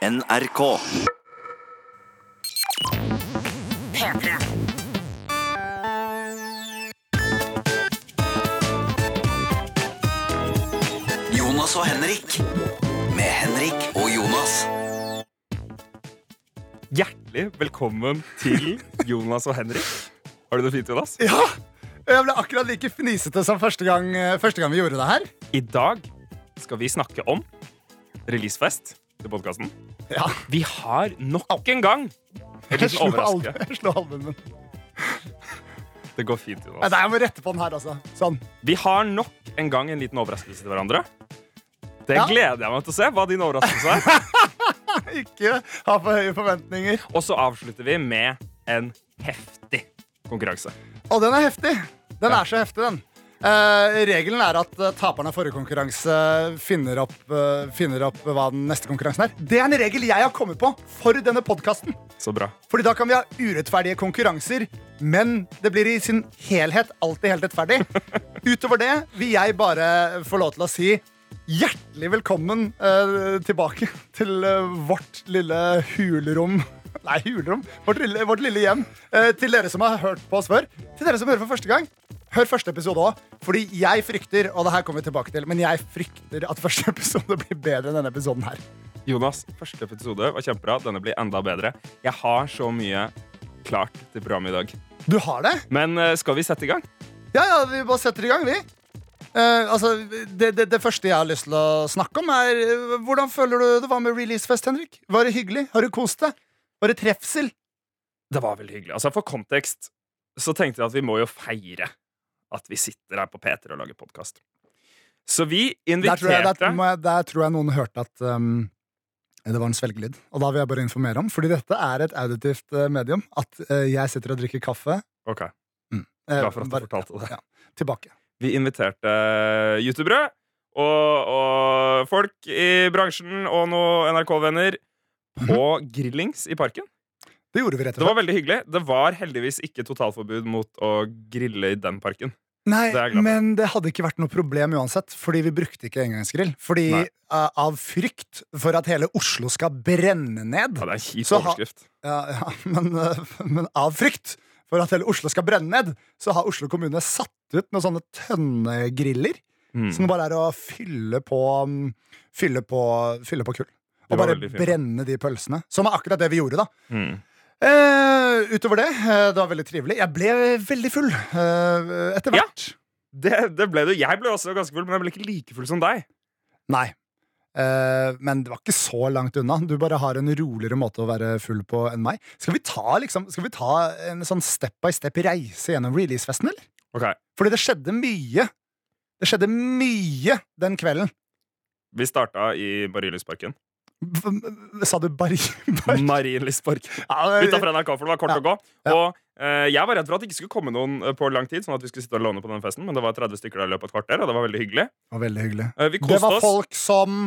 NRK. P3. Jonas og Henrik. Med Henrik og Jonas. Hjertelig velkommen til Jonas og Henrik. Har du det fint, Jonas? Ja! Jeg ble akkurat like fnisete som første gang, første gang vi gjorde det her. I dag skal vi snakke om releasefest til podkasten. Ja. Vi har nok en gang Jeg slo overraskelse. jeg slo albuen min. Det går fint, Jonas. nei, Jeg må rette på den her, altså. Sånn. Vi har nok en gang en liten overraskelse til hverandre. Det Ja. gleder jeg meg til å se. hva din overraskelse er. Ikke ha for høye forventninger. Og så avslutter vi med en heftig konkurranse. Og den er heftig. Den Ja. er så heftig, den. Eh, regelen er at uh, taperen av forrige konkurranse finner opp, uh, finner opp hva den neste konkurransen er. Det er en regel jeg har kommet på for denne podkasten. Så bra. Fordi da kan vi ha urettferdige konkurranser, men det blir i sin helhet alltid helt rettferdig. Utover det vil jeg bare få lov til å si hjertelig velkommen eh, tilbake til eh, vårt lille hulrom. Nei, hulrom. Vårt lille, vårt lille hjem. Eh, til dere som har hørt på oss før. Til dere som hører for første gang. Hør første episode òg. Fordi jeg frykter, og det her kommer vi tilbake til, men jeg frykter at første episode blir bedre enn denne episoden her. Jonas, første episode var kjempebra. Denne blir enda bedre. Jeg har så mye klart til programmet i dag. Du har det? Men eh, skal vi sette i gang? Ja, ja, vi bare setter i gang, vi. Uh, altså, det, det, det første jeg har lyst til å snakke om, er eh, hvordan føler du det var med releasefest, Henrik? Var det hyggelig? Har du kost deg? Var det trefsel? Det var veldig hyggelig. Altså, For kontekst så tenkte jeg at vi må jo feire at vi sitter her på P3 og lager podkast. Så vi Der tror, jeg, inviterte der, jeg, der tror jeg noen hørte at um, det var en svelgelyd. Og da vil jeg bare informere om, fordi dette er et auditivt eh, medium, at uh, jeg sitter og drikker kaffe. Ok, Eh, Glad for at du bare- fortalte det. Ja, tilbake. Vi inviterte youtubere og, og folk i bransjen og noen NRK-venner på grillings i parken. Det gjorde vi rett Det var veldig hyggelig. Det var heldigvis ikke totalforbud mot å grille i den parken. Nei, det men det hadde ikke vært noe problem uansett, fordi vi brukte ikke engangsgrill. Fordi eh, av frykt for at hele Oslo skal brenne ned, Ja, det er kjip overskrift. ha-. Ja, ja men, uh, men av frykt for at hele Oslo skal brenne ned, så har Oslo kommune satt ut noen sånne tønnegriller. Mm. Som bare er å fylle på um, Fylle på, fylle på kull. Og bare brenne de pølsene. Som er akkurat det vi gjorde, da. Mm. Eh, utover det, eh, det var veldig trivelig. Jeg ble veldig full uh, etter Ja. hvert. Det, det ble du. Jeg ble også ganske full, men jeg ble ikke like full som deg. Nei. Uh, men det var ikke så langt unna. Du bare har en roligere måte å være full på enn meg. Skal vi ta, liksom, skal vi ta en sånn step by step reise gjennom releasefesten, eller? Okay. Fordi det skjedde mye. Det skjedde mye den kvelden. Vi starta i Marienlystparken. Sa du Bari... Marienlystpark. Ja, Utafor NRK, for det var kort Ja. å gå. Og eh, jeg var redd for at det ikke skulle komme noen eh, på lang tid, sånn at vi skulle sitte og låne på den festen, men det var 30 stykker der i løpet av et kvarter, og det var veldig hyggelig. Det var veldig hyggelig. Eh, Det var folk som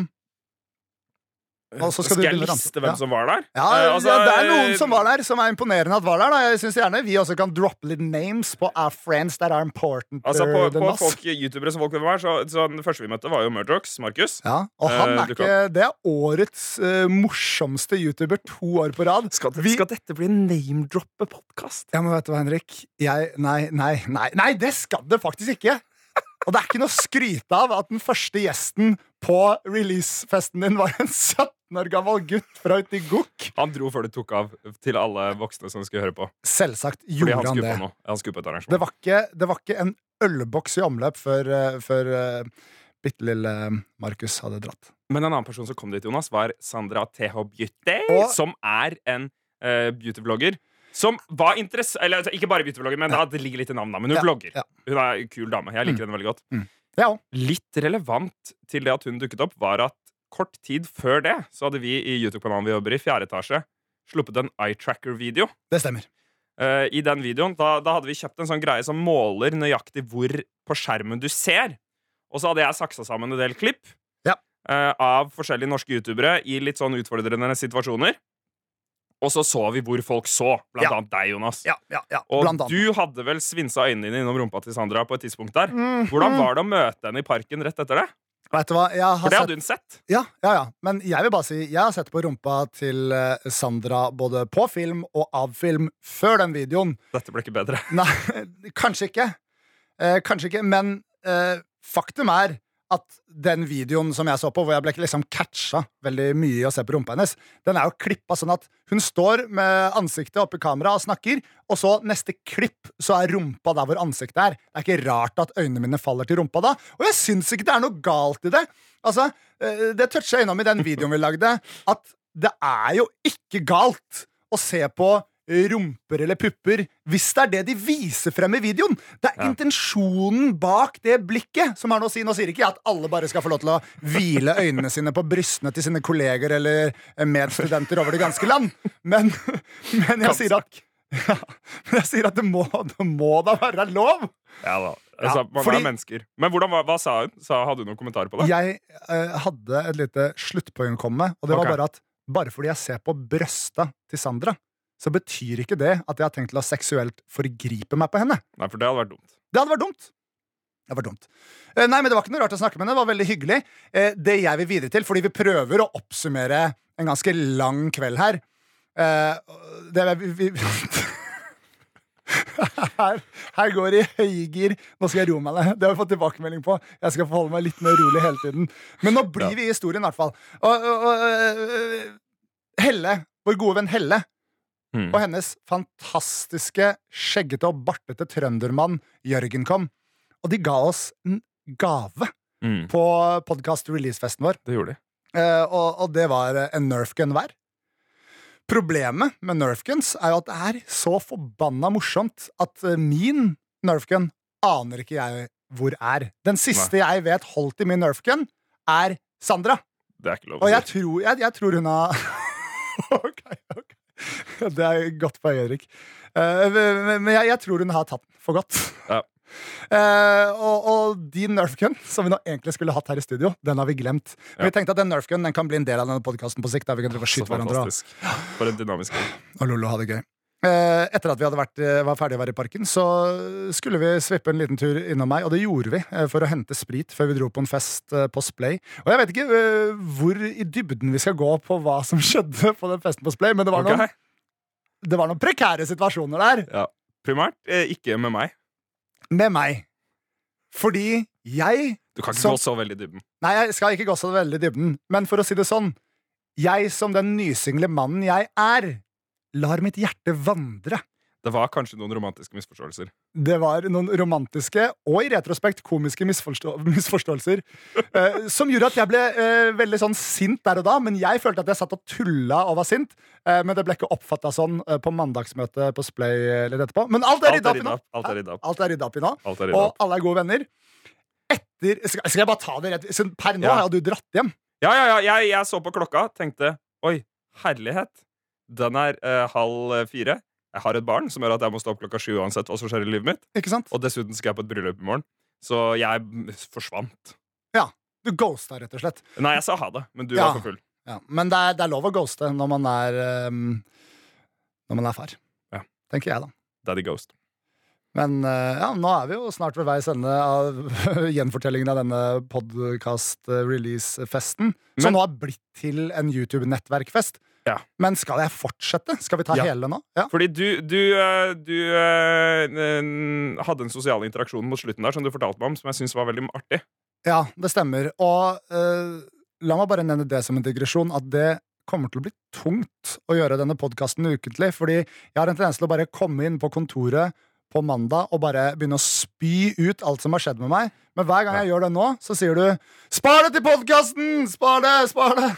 Skal du jeg liste hvem Ja. som var der? ja, uh, altså, ja, det er noen eh, som var der, som er imponerende at var der. Da. Jeg synes gjerne vi også kan droppe litt names på our friends that are important. Altså, på, på folk, youtubere som folk var, så, så den første vi møtte, var jo Murdox, Markus. Ja, og han Eh, er uh, ikke Det er årets uh, morsomste YouTuber to år på rad. Skal, det- Vi- skal dette bli en name-droppe-podkast? Ja, men vet du hva, Henrik? Jeg, nei, nei, nei, nei, det skal det faktisk ikke! Og det er ikke noe å skryte av at den første gjesten på releasefesten din var en 17 år gammel gutt fra uti Gokk. Han dro før det tok av til alle voksne som skulle høre på. Selvsagt gjorde han han det. på. Han på. Det var ikke, det var ikke en ølboks i omløp før, uh, før uh, bitte lille Markus hadde dratt. Men en annen person som kom dit, Jonas, var Sandra TH Beauty, Og- som er en uh, beautyvlogger. Som var interess... Eller altså, ikke bare beautyblogger, men da, det ligger litt i navnet. Men hun Ja, vlogger. ja. Hun er en kul dame. Jeg liker henne veldig godt. Ja, Litt relevant til det at hun dukket opp, var at kort tid før det så hadde vi i YouTube-kanalen vi jobber i, fjerde etasje, sluppet en eye tracker-video. det stemmer. Uh, I den videoen da, da hadde vi kjøpt en sånn greie som måler nøyaktig hvor på skjermen du ser. Og så hadde jeg saksa sammen en del klipp Ja. uh, av forskjellige norske youtubere i litt sånn utfordrende situasjoner. Og så så vi hvor folk så, blant Ja. annet deg, Jonas. Ja, ja, ja. Og Blant annet. du hadde vel svinsa øynene dine innom rumpa til Sandra på et tidspunkt der. Mm, Hvordan var det å møte henne i parken rett etter det? Vet du hva? For det hadde hun sett. ja, ja, ja. Men jeg vil bare si jeg har sett på rumpa til eh, Sandra både på film og av film før den videoen. Dette ble ikke bedre. Nei, kanskje ikke. Eh, kanskje ikke, men eh, faktum er at den videoen som jeg så på, hvor jeg ble liksom catcha veldig mye i å se på rumpa hennes, den er jo klippa sånn at hun står med ansiktet oppi kamera og snakker, og så neste klipp så er rumpa der hvor ansiktet er. Det er ikke rart at øynene mine faller til rumpa da, og jeg syns ikke det er noe galt i det. Altså, eh, Det toucha jeg innom i den videoen vi lagde, at det er jo ikke galt å se på rumper eller pupper hvis det er det de viser frem i videoen. Det er Ja. intensjonen bak det blikket som har noe å si. Nå sier ikke jeg at alle bare skal få lov til å hvile øynene sine på brystene til sine kolleger eller medstudenter over det ganske land, men, men jeg sier at ja, men jeg sier at det må, det må da være lov! Ja da. Altså, man fordi- er mennesker. Men hvordan, hva, hva sa hun? Sa, hadde hun noen kommentarer på det? Jeg eh, hadde et lite sluttpoeng å komme med, og det var bare at bare fordi jeg ser på brøsta til Sandra, så betyr ikke det at jeg har tenkt til å seksuelt forgripe meg på henne. Nei, for det hadde vært dumt. Det hadde vært dumt. Det var dumt. Eh, Nei, men Det var ikke noe rart å snakke med henne. Det var veldig hyggelig. Eh, Det jeg vil videre til, fordi vi prøver å oppsummere en ganske lang kveld her eh, det, vi, her, her går det i høygir. Nå skal jeg roe meg ned. Det har vi fått tilbakemelding på. Jeg skal forholde meg litt mer rolig hele tiden. Men nå blir vi i historien, i hvert fall. Og, og, og, Helle, vår gode venn Helle, Hmm. og hennes fantastiske, skjeggete og bartete trøndermann Jørgen kom. Og de ga oss en gave Mm, på podkast release-festen vår. det gjorde de. Eh, og, og det var en Nerfgun hver. Problemet med Nerfguns er jo at det er så forbanna morsomt at eh, min Nerfgun aner ikke jeg hvor er. Den siste jeg vet holdt i min er Sandra. Det er lov Og jeg tror, jeg, jeg tror hun har ok. Det er godt poeng, Erik. Eh, men jeg, jeg tror hun har tatt den for godt. Ja. Eh, og, og din Nerfgun, som vi nå egentlig skulle hatt her i studio, den har vi glemt. Men Ja. vi tenkte at den Nerfgun den kan bli en del av denne podkasten på sikt. Der vi kan drive og Så skyte hverandre og. For en dynamisk gjeng. og lollo ha det gøy. Eh, etter at vi vært, eh, var ferdige å være i parken, så skulle vi svippe en liten tur innom meg, og det gjorde vi eh, for å hente sprit før vi dro på en fest på Splay. Og jeg vet ikke hvor i dybden vi skal gå på hva som skjedde på den festen på Splay, men det var, okay. noen, det var noen prekære situasjoner der Ja. Primært ikke med meg. med meg. Fordi jeg Du kan ikke Så- gå så veldig i dybden. Nei, jeg skal ikke gå så veldig i dybden, men for å si det sånn Jeg som den nysingle mannen jeg er, lar mitt hjerte vandre. Det var kanskje noen romantiske misforståelser. Det var noen romantiske og i retrospekt komiske misforstå misforståelser eh, som gjorde at jeg ble eh, veldig sånn sint der og da. Men jeg følte at jeg satt og tulla og var sint. Eh, men det ble ikke oppfatta sånn eh, på mandagsmøtet på Splay eller etterpå. Men alt er rydda opp i nå. Alt er rydda opp. Er i nå. Alt er Og alle er gode venner. Etter skal jeg bare ta det rett Per nå Ja. har du dratt hjem. Ja, ja, ja. Jeg, jeg så på klokka, tenkte oi, herlighet. Den er eh, halv fire. Jeg har et barn som gjør at jeg må stå opp klokka sju uansett hva som skjer i livet mitt. Ikke sant? Og dessuten skal jeg på et bryllup i morgen. Så jeg forsvant. Ja, Du ghosta, rett og slett. Nei, jeg sa ha det, men du Ja. var for full. Ja, men det er, det er lov å ghoste når man er um, Når man er far. Ja. Tenker jeg, da. Daddy Ghost. Men eh, ja, nå er vi jo snart ved veis ende av gjenfortellingen av denne podkast-release-festen. Som Men- nå har blitt til en YouTube-nettverkfest. Ja. Men skal jeg fortsette? Skal vi ta Ja. hele nå? Ja. Fordi du, du, eh, du eh, hadde en sosial interaksjon mot slutten der som du fortalte meg om, som jeg syns var veldig artig. ja, det stemmer. Og eh, la meg bare nevne det som en digresjon, at det kommer til å bli tungt å gjøre denne podkasten ukentlig. Fordi jeg har en tendens til å bare komme inn på kontoret på mandag og bare begynne å spy ut alt som har skjedd med meg. Men hver gang jeg gjør det nå, så sier du 'spar det til podkasten'! Spar det! Spar det!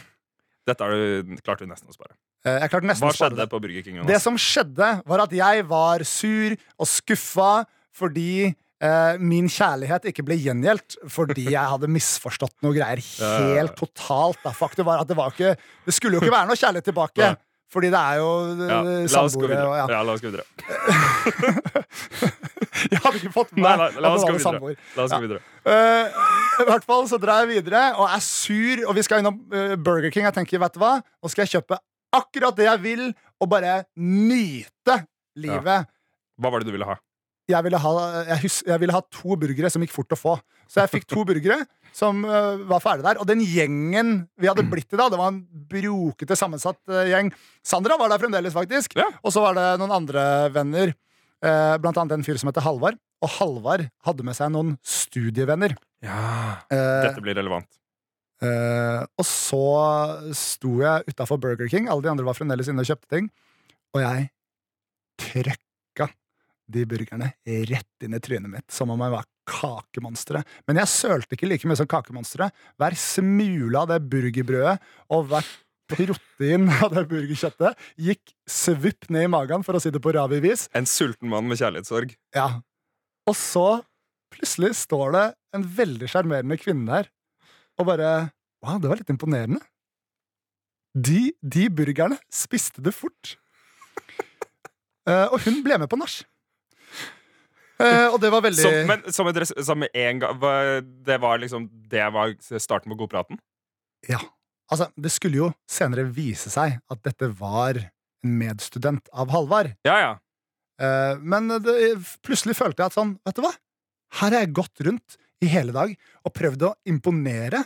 Dette du klarte du nesten å spare. Eh, Jeg klarte nesten Hva å spare skjedde det. på Burger King? Det som skjedde, var at jeg var sur og skuffa fordi eh, min kjærlighet ikke ble gjengjeldt fordi jeg hadde misforstått noe greier helt totalt. Da. Faktum var at det var ikke Det skulle jo ikke være noe kjærlighet tilbake. Fordi det er jo ja, eh, gå samboere og ja. Ja, la oss gå videre. Jeg hadde ikke fått med meg at det var samboer. La oss gå videre. Uh, I hvert fall så drar jeg videre og er sur, og vi skal innom eh, Burger King. Jeg tenker, vet du hva? Nå skal jeg kjøpe akkurat det jeg vil, og bare nyte livet. Hva var det du ville ha? Jeg ville, ha, jeg, hus, jeg ville ha to burgere som gikk fort å få. Så jeg fikk to burgere som uh, var ferdig der. Og den gjengen vi hadde blitt i da, det var en brokete sammensatt uh, gjeng. Sandra var der fremdeles, faktisk. Ja. Og så var det noen andre venner. Uh, blant annet en fyr som heter Halvard. Og Halvard hadde med seg noen studievenner. Ja. Dette blir relevant. Og så sto jeg utafor Burger King, alle de andre var fremdeles inne og kjøpte ting, og jeg trøkka de burgerne rett inn i trynet mitt, som om jeg var kakemonstre. Men jeg sølte ikke like mye som kakemonstre. Hver smule av det burgerbrødet og hvert protein av det burgerkjøttet gikk svupp ned i magen, for å si det på ravi-vis. En sulten mann med kjærlighetssorg. Ja. Og så plutselig står det en veldig sjarmerende kvinne der, og bare Wow, det var litt imponerende. De, de burgerne spiste du fort. uh, og hun ble med på nach. Eh, og det var veldig Som, men som, et, som en gang Det var liksom Det var starten på godpraten? Ja. Altså, det skulle jo senere vise seg at dette var en medstudent av Halvard. Ja, ja. Eh, men det, plutselig følte jeg at sånn, vet du hva? Her har jeg gått rundt i hele dag og prøvd å imponere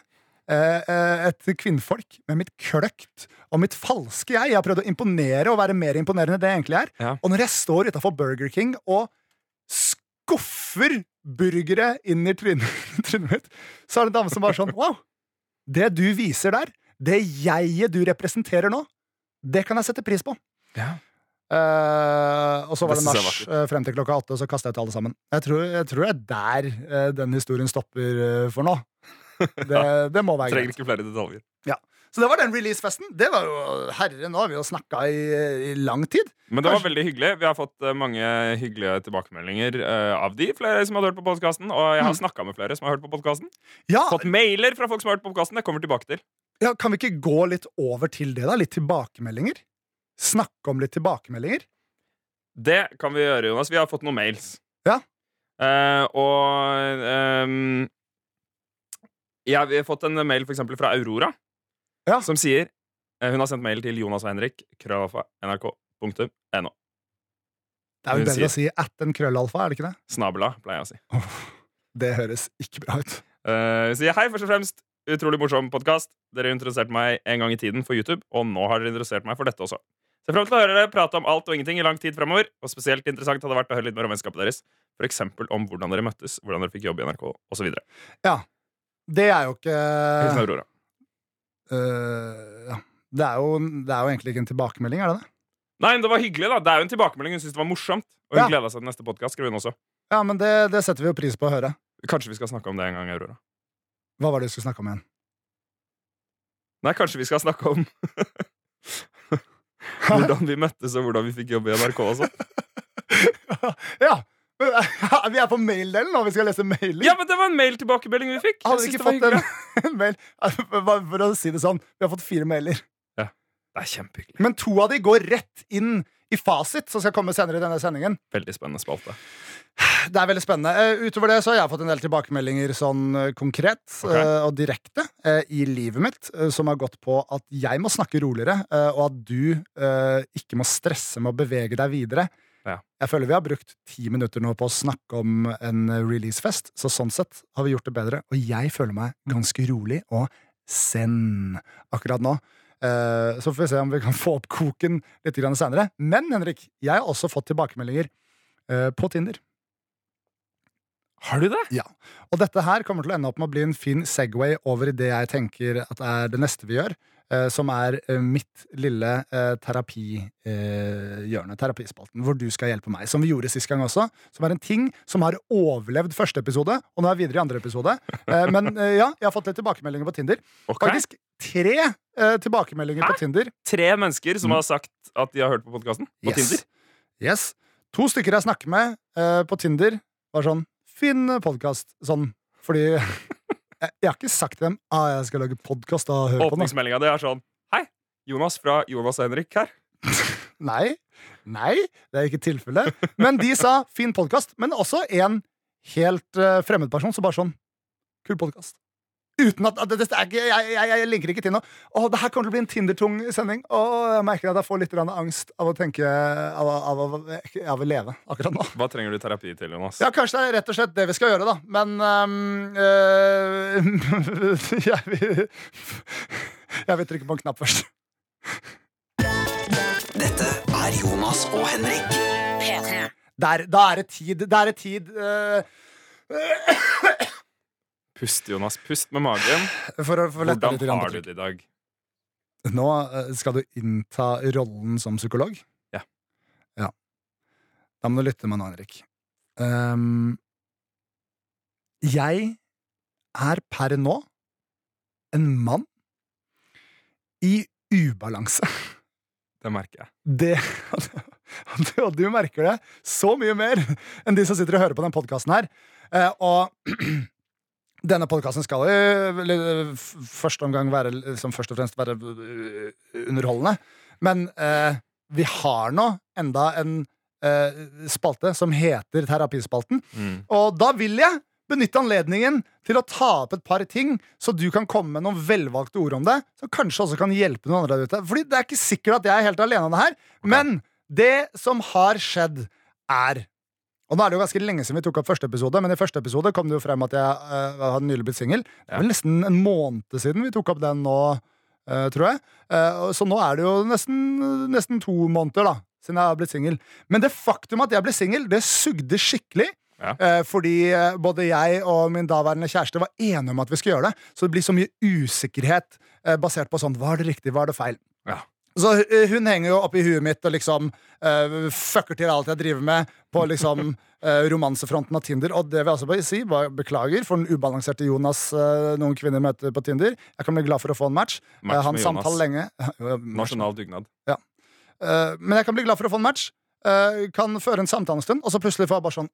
eh, eh, et kvinnfolk med mitt kløkt og mitt falske jeg. Jeg har prøvd å imponere og være mer imponerende enn det jeg egentlig er. Ja. Og når jeg står utafor Burger King og skuffer burgere inn i trynet, mitt, så er det en dame som bare sånn Wow! Det du viser der, det jeget du representerer nå, det kan jeg sette pris på. ja. Uh, og så var Det nach eh, frem til klokka åtte, og så kasta jeg ut alle sammen. Jeg tror, jeg tror det er der uh, den historien stopper for nå. Det, det må være Trenger ikke flere detaljer. Så det var den releasefesten. Det var jo Herre, nå har vi jo snakka i, i lang tid. Men det var veldig hyggelig. Vi har fått eh, mange hyggelige tilbakemeldinger uh, av de, flere som hadde hørt på podkasten. Og jeg har Mm. snakka med flere som har hørt på podkasten. Ja, Fått mailer fra folk som har hørt på podkasten. Det kommer tilbake til. ja, Kan vi ikke gå litt over til det, da? Litt tilbakemeldinger? Snakke om litt tilbakemeldinger? Det kan vi gjøre, Jonas. Vi har fått noen mails. Ja. Uh, og um, ja, Vi har fått en mail for eksempel fra Aurora, Ja. som sier eh, Hun har sendt mail til Jonas og Henrik, krøllalfa, nrk.no. Det er jo bedre å si at en krøllalfa, er det ikke det? Snabela, pleier jeg å si. Det høres ikke bra ut. Uh, sier hei, først og fremst. Utrolig morsom podkast. Dere interesserte meg en gang i tiden for YouTube, og nå har dere interessert meg for dette også. Ser frem til å høre dere prate om alt og ingenting i lang tid fremover. Og spesielt interessant hadde vært å høre litt mer om vennskapet deres. Eksempel om hvordan dere møttes, hvordan dere fikk jobb i NRK, osv. Det er jo ikke Hilsen Aurora. Øh, ja. det, er jo, det er jo egentlig ikke en tilbakemelding, er det det? Nei, det var hyggelig, da. Det er jo en tilbakemelding. Hun syntes det var morsomt. Og hun Ja. gleda seg til neste podkast. Ja, men det, det setter vi jo pris på å høre. Kanskje vi skal snakke om det en gang, Aurora. Hva var det vi skulle snakke om igjen? Nei, kanskje vi skal snakke om hvordan vi møttes, og hvordan vi fikk jobb i NRK også. ja! Vi er på mail-delen nå, vi skal lese mailer. Ja, men det var en mail-tilbakemelding vi fikk. Hadde vi ikke fått en, en mail For å si det sånn, vi har fått fire mailer. Ja, Det er kjempehyggelig. Men to av de går rett inn i fasit, som skal komme senere i denne sendingen. Veldig spennende spalte. Det er veldig spennende. Eh, utover det så har jeg fått en del tilbakemeldinger sånn eh, konkret okay. eh, og direkte i livet mitt, som har gått på at jeg må snakke roligere, og at du ikke må stresse med å bevege deg videre. Ja. Jeg føler vi har brukt ti minutter nå på å snakke om en releasefest, så sånn sett har vi gjort det bedre. Og jeg føler meg ganske rolig og zen akkurat nå. Eh, så får vi se om vi kan få opp koken litt senere. Men Henrik, jeg har også fått tilbakemeldinger eh, på Tinder. Har du det? Ja. Og dette her kommer til å ende opp med å bli en fin Segway over i det jeg tenker at er det neste vi gjør. eh, som er eh, mitt lille eh, terapihjørne, terapispalten, hvor du skal hjelpe meg. Som vi gjorde sist gang også. Som er en ting som har overlevd første episode, og nå er jeg videre i andre episode. Men ja, jeg har fått litt tilbakemeldinger på Tinder. Ok. Faktisk tre tilbakemeldinger Hæ? på Tinder. Tre mennesker som har sagt at de har hørt på podkasten på Yes. Tinder. Yes. To stykker jeg snakker med på Tinder, var sånn Fin podkast. Sånn fordi jeg, jeg har ikke sagt til dem ah, jeg skal lage podkast. Åpningsmeldinga di er sånn Hei, Jonas fra Jonas og Henrik her. Nei, nei, det er ikke tilfellet. Men de sa fin podkast. Men også en helt uh, fremmed person som bare sånn Kul podkast. Uten at, at det, det er ikke, jeg, jeg, jeg linker ikke til noe. Åh, det her kommer til å bli en Tinder-tung sending. Og jeg merker at jeg får litt angst av å tenke Av, av, av, av å leve akkurat nå. Hva trenger du terapi til, Jonas? Ja, kanskje det er rett og slett det vi skal gjøre, da. Men øhm, øh, jeg, vil, jeg vil trykke på en knapp først. Dette er Jonas og Henrik. P3. Der, da er det tid. Da er det tid øh, Pust, Jonas. Pust med magen. for å for Hvordan litt. har du det i dag? Nå øh, skal du innta rollen som psykolog. Ja. Ja. Da må du lytte meg nå, Henrik. Um, jeg er per nå en mann i ubalanse. Det merker jeg. Det, og du merker det så mye mer enn de som sitter og hører på den podkasten her. Eh, og denne podkasten skal jo første omgang være liksom, først og fremst være øh, underholdende. Men eh, vi har nå enda en eh, spalte som heter Terapispalten. Mm. Og da vil jeg benytte anledningen til å ta opp et par ting, så du kan komme med noen velvalgte ord om det, som kanskje også kan hjelpe noen andre der ute. Fordi det er ikke sikkert at jeg er helt alene om det her, men det som har skjedd, er og nå er det jo ganske lenge siden vi tok opp første episode, men i første episode kom det jo frem at jeg uh, hadde nylig blitt singel. Det er vel nesten en måned siden vi tok opp den nå, uh, tror jeg. Uh, så nå er det jo nesten, nesten to måneder da, siden jeg har blitt singel. Men det faktum at jeg ble singel, det sugde skikkelig. Ja. Fordi både jeg og min daværende kjæreste var enige om at vi skulle gjøre det. Så det blir så mye usikkerhet basert på sånn Var det riktig, var det feil? Ja. Så eh, hun henger jo oppi huet mitt og liksom uh, fucker til alt jeg driver med på liksom uh, romansefronten av Tinder. Og det vil jeg altså bare si, bare beklager for den ubalanserte Jonas uh, noen kvinner møter på Tinder. Jeg kan bli glad for å få en match. Match han samtaler lenge. Nasjonal dugnad. Eh, men jeg kan bli glad for å få en match. Kan føre en samtale en stund, og så plutselig får jeg bare sånn.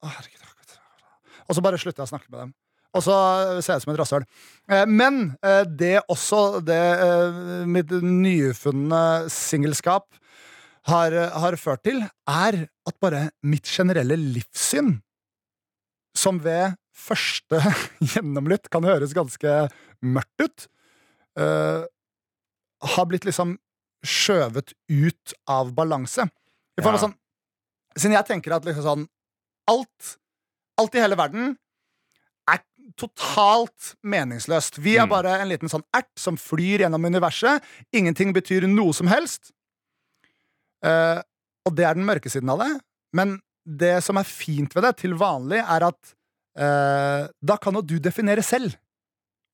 Og så bare slutter jeg å snakke med dem. Og så ser jeg ut som et rasshøl. Eh, men eh, det også det eh, mitt nyfunne singelskap har, har ført til, er at bare mitt generelle livssyn, som ved første gjennomlytt kan høres ganske mørkt ut, har blitt liksom skjøvet ut av balanse. Ja. sånn, siden jeg tenker at liksom sånn Alt, alt i hele verden er totalt meningsløst. Vi er Mm. bare en liten sånn ert som flyr gjennom universet. Ingenting betyr noe som helst. Uh, og det er den mørke siden av det. Men det som er fint ved det, til vanlig, er at uh, da kan jo du definere selv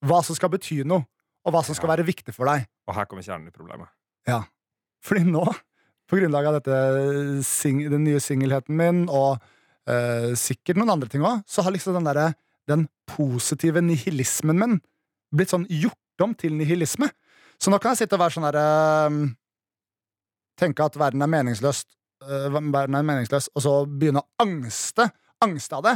hva som skal bety noe, og hva som skal Ja. være viktig for deg. Og her kommer kjernen i problemet. Ja. Fordi nå, på grunnlag av dette den nye singelheten min, og uh, sikkert noen andre ting òg, så har liksom den derre den positive nihilismen min blitt sånn gjort om til nihilisme. Så nå kan jeg sitte og være sånn derre Tenke at verden er meningsløst, øh, verden er meningsløs, og så begynne å angste. Angste av det.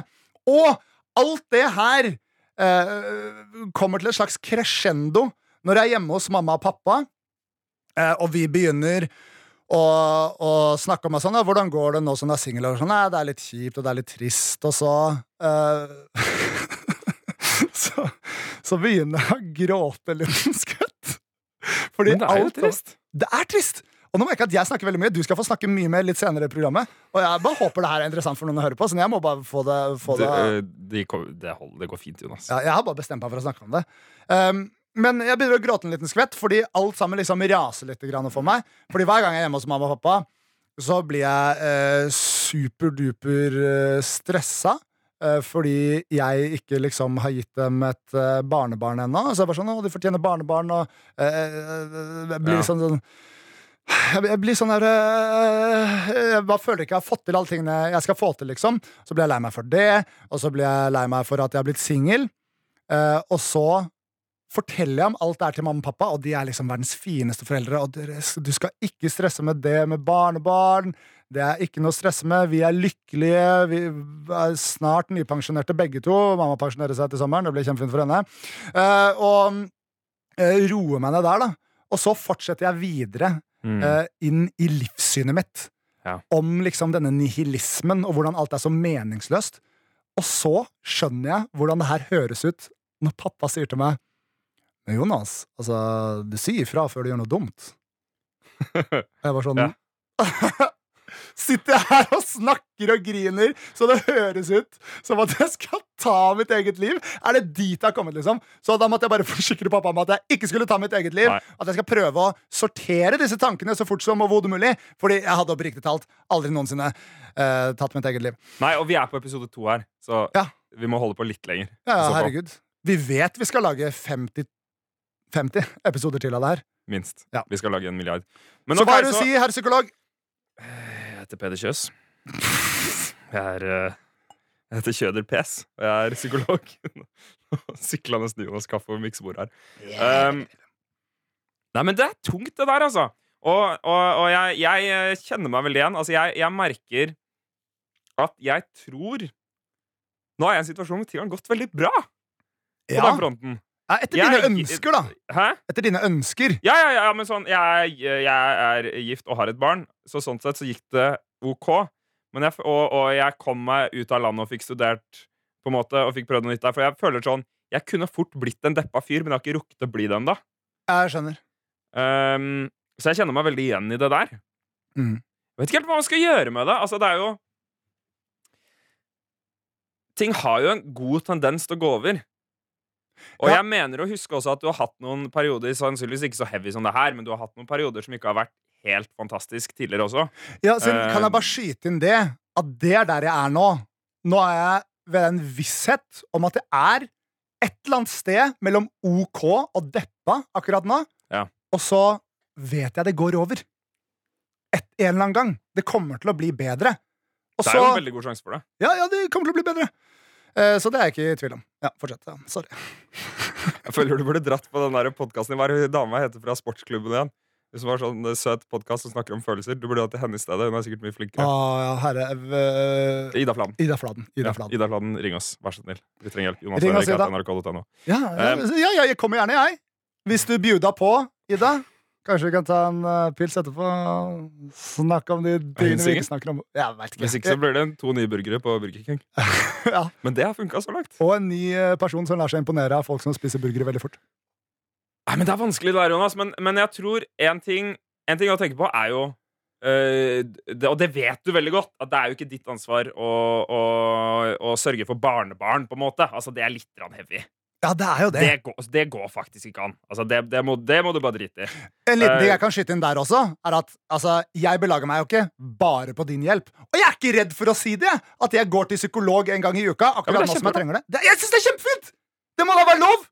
Og alt det her øh, kommer til et slags crescendo når jeg er hjemme hos mamma og pappa. Eh, og vi begynner å, og snakke om sånn, ja, hvordan går det nå som du er singel. Sånn, det er litt kjipt, og det er litt trist, og så så, så begynner jeg å gråte en liten skutt. Fordi Men det er jo trist. Det er trist! Og nå merker jeg at jeg snakker veldig mye. Du skal få snakke mye mer litt senere i programmet. Og jeg bare håper det her er interessant for noen å høre på. Så jeg må bare få det, få Det, det eh, det, det går fint, Jonas. ja, jeg har bare bestemt meg for å snakke om det. Um, men jeg begynner å gråte en liten skvett, fordi alt sammen liksom raser litt for meg. Fordi hver gang jeg er hjemme hos mamma og pappa, så blir jeg eh, superduper eh, stressa. Eh, fordi jeg ikke liksom har gitt dem et eh, barnebarn ennå. Så jeg bare sånn, å, de fortjener barnebarn, og eh, jeg blir Ja. sånn, sånn jeg blir sånn der Jeg bare føler ikke jeg har fått til alle tingene jeg skal få til, liksom. Så blir jeg lei meg for det, og så blir jeg lei meg for at jeg har blitt singel. Og så forteller jeg om alt det er til mamma og pappa, og de er liksom verdens fineste foreldre. Og du skal ikke stresse med det med barnebarn. Det er ikke noe å stresse med. Vi er lykkelige. Vi er snart nypensjonerte begge to. Mamma pensjonerer seg til sommeren. Det blir kjempefint for henne. Eh, og eh, roer meg ned der, da. Og så fortsetter jeg videre Mm. eh, inn i livssynet mitt. Ja. Om liksom denne nihilismen og hvordan alt er så meningsløst. Og så skjønner jeg hvordan det her høres ut når pappa sier til meg Men Jonas, altså, du sier ifra før du gjør noe dumt. Jeg var sånn Ja. Sitter jeg her og snakker og griner så det høres ut som at jeg skal ta mitt eget liv? Er det dit jeg har kommet, liksom? Så da måtte jeg bare forsikre pappa om at jeg ikke skulle ta mitt eget liv. Nei. At jeg skal prøve å sortere disse tankene så fort som overhodet mulig. Fordi jeg hadde oppriktig talt aldri noensinne uh, tatt mitt eget liv. Nei, og vi er på episode to her, så Ja. vi må holde på litt lenger. Ja, ja, herregud. Vi vet vi skal lage 50, 50 episoder til av det her. Minst. Ja. Vi skal lage en milliard. Men Så hva er det du så- sier, herr psykolog? Jeg heter Peder Kjøs. Jeg er eh, Jeg heter Kjøder Pes, og jeg er psykolog. Syklende Jonas kaffe og miksebord her. Um, nei, men det er tungt, det der, altså. Og, og, og jeg, jeg eh, kjenner meg veldig igjen. Altså, jeg, jeg merker at jeg tror Nå er jeg i en situasjon hvor ting har gått veldig bra på Ja. den fronten. Ja, etter Jeg- dine ønsker, da. Hæ? Etter dine ønsker. Ja, ja, ja, men sånn jeg, jeg er gift og har et barn, så sånn sett så gikk det OK. Men jeg, og, og jeg kom meg ut av landet og fikk studert på en måte, og fikk prøvd noe nytt der. For jeg føler sånn Jeg kunne fort blitt en deppa fyr, men jeg har ikke rukket å bli det ennå. Jeg skjønner. Um, så jeg kjenner meg veldig igjen i det der. Mm. Jeg vet ikke helt hva man skal gjøre med det. Altså, det er jo Ting har jo en god tendens til å gå over. Og Ja. jeg mener å huske også at du har hatt noen perioder, sannsynligvis ikke så heavy som det her, men du har hatt noen perioder som ikke har vært helt fantastisk tidligere også. Ja, så uh, kan jeg bare skyte inn det? At det er der jeg er nå. Nå er jeg ved en visshet om at det er et eller annet sted mellom OK og deppa akkurat nå. Ja. Og så vet jeg det går over. Et, en eller annen gang. Det kommer til å bli bedre. Og Det så, er jo en veldig god sjanse for det. ja, ja, det kommer til å bli bedre. Eh, så det er jeg ikke i tvil om. Ja, fortsett. Ja. Sorry. Jeg føler du burde dratt på den podkasten. Hva er det dama heter fra sportsklubben igjen? Hvis som har sånn eh, søt podkast som snakker om følelser. Du burde hatt til henne i stedet. Hun er sikkert mye flinkere. Ah, ja, herre eh, Ida Fladen. Ida Fladen. Ida Ja, Ida Fladen, ring oss. Vær så snill. Vi trenger hjelp. Jonas Ring oss, Ida. ja, ja, jeg kommer gjerne, jeg. Hvis du bjuda på, Ida. Kanskje vi kan ta en uh, pils etterpå og snakke om de tingene vi ikke snakker om. Jeg vet ikke. Hvis ikke så blir det en- to nye burgere på Burger King. ja. Men det har funka så langt. Og en ny uh, person som lar seg imponere av folk som spiser burgere veldig fort. Nei, men Det er vanskelig det der, Jonas. Men, men jeg tror en ting, en ting å tenke på er jo øh, det, Og det vet du veldig godt, at det er jo ikke ditt ansvar å, å, å sørge for barnebarn, på en måte. Altså, Det er litt heavy. Ja, det er jo det. Det går, det går faktisk ikke an. Altså, det, det, må, det må du bare drite i. En liten ting Eh, jeg kan skyte inn der også, er at altså, jeg belager meg jo ikke bare på din hjelp. Og jeg er ikke redd for å si det! At jeg går til psykolog en gang i uka. Akkurat er nå som jeg trenger det. jeg syns det er kjempefint! Det må da være lov!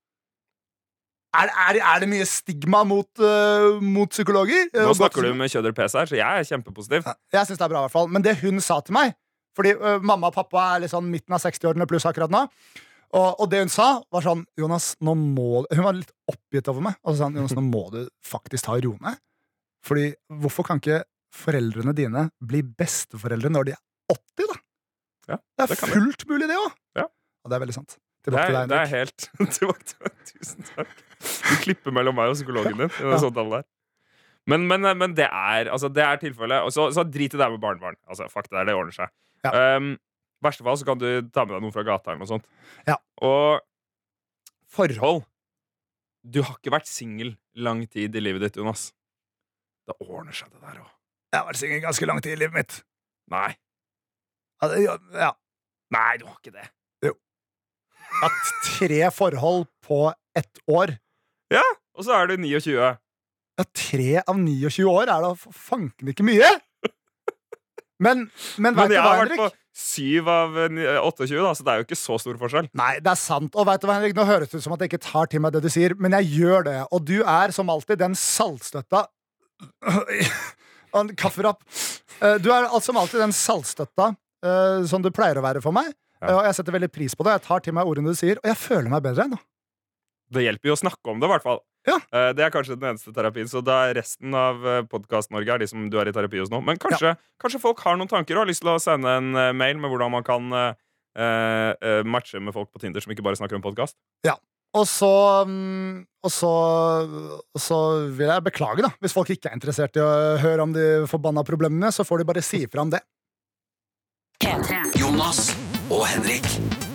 Er, er, er det mye stigma mot, uh, mot psykologer? Nå Uh, snakker du med Kjøder PC her, så jeg er kjempepositiv. Jeg synes det er bra, i hvert fall. Men det hun sa til meg Fordi uh, mamma og pappa er litt sånn midten av 60-årene pluss akkurat nå. Og, og det hun sa, var sånn Jonas, nå må Hun var litt oppgitt over meg. Og så sa hun, Jonas, nå må du faktisk ta og roe ned. Fordi hvorfor kan ikke foreldrene dine bli besteforeldre når de er 80, da? Ja, det er det fullt mulig, det òg. Ja. Og det er veldig sant. Tilbake til deg, deg, det er Henrik. helt Tilbake til deg. Tusen takk. Du klipper mellom meg og psykologen din. Ja. Sånn. Men, men, men det er altså, det er tilfellet. Og Så, så drit i det med barnebarn. Altså, fuck det der, det ordner seg. Ja. Um, I verste fall så kan du ta med deg noen fra gata eller noe sånt. Ja. Og forhold Du har ikke vært singel lang tid i livet ditt, Jonas. Det ordner seg, det der òg. Jeg har vært singel ganske lang tid i livet mitt. Nei. Ja, det- ja. Nei, du har ikke det. Jo. At tre forhold på ett år. Ja, Og så er du 29. Ja, tre av 29 år er da fanken ikke mye! Men, men Men vet du jeg hva, Henrik? på syv av eh, 28, da, så det er jo ikke så stor forskjell. Nei, det er sant. Og vet du hva, Henrik, Nå høres det ut som at jeg ikke tar til meg det du sier, men jeg gjør det. Og du er som alltid den saltstøtta kafferapp. Eh, Du er som alltid den saltstøtta eh, som du pleier å være for meg. Og jeg setter veldig pris på det. Jeg tar til meg ordene du sier, og jeg føler meg bedre nå. Det hjelper jo å snakke om det, i hvert fall. Ja. Eh, Det er kanskje den eneste terapien. Så da er resten av Podkast-Norge er de som du er i terapi hos nå. Men kanskje, kanskje folk har noen tanker og har lyst til å sende en eh, mail med hvordan man kan uh, eh, matche med folk på Tinder som ikke bare snakker om podkast. Og så, mm, og så Og så vil jeg beklage, da. Hvis folk ikke er interessert i å høre om de forbanna problemene, så får de bare si ifra om det. P3. Jonas og Henrik.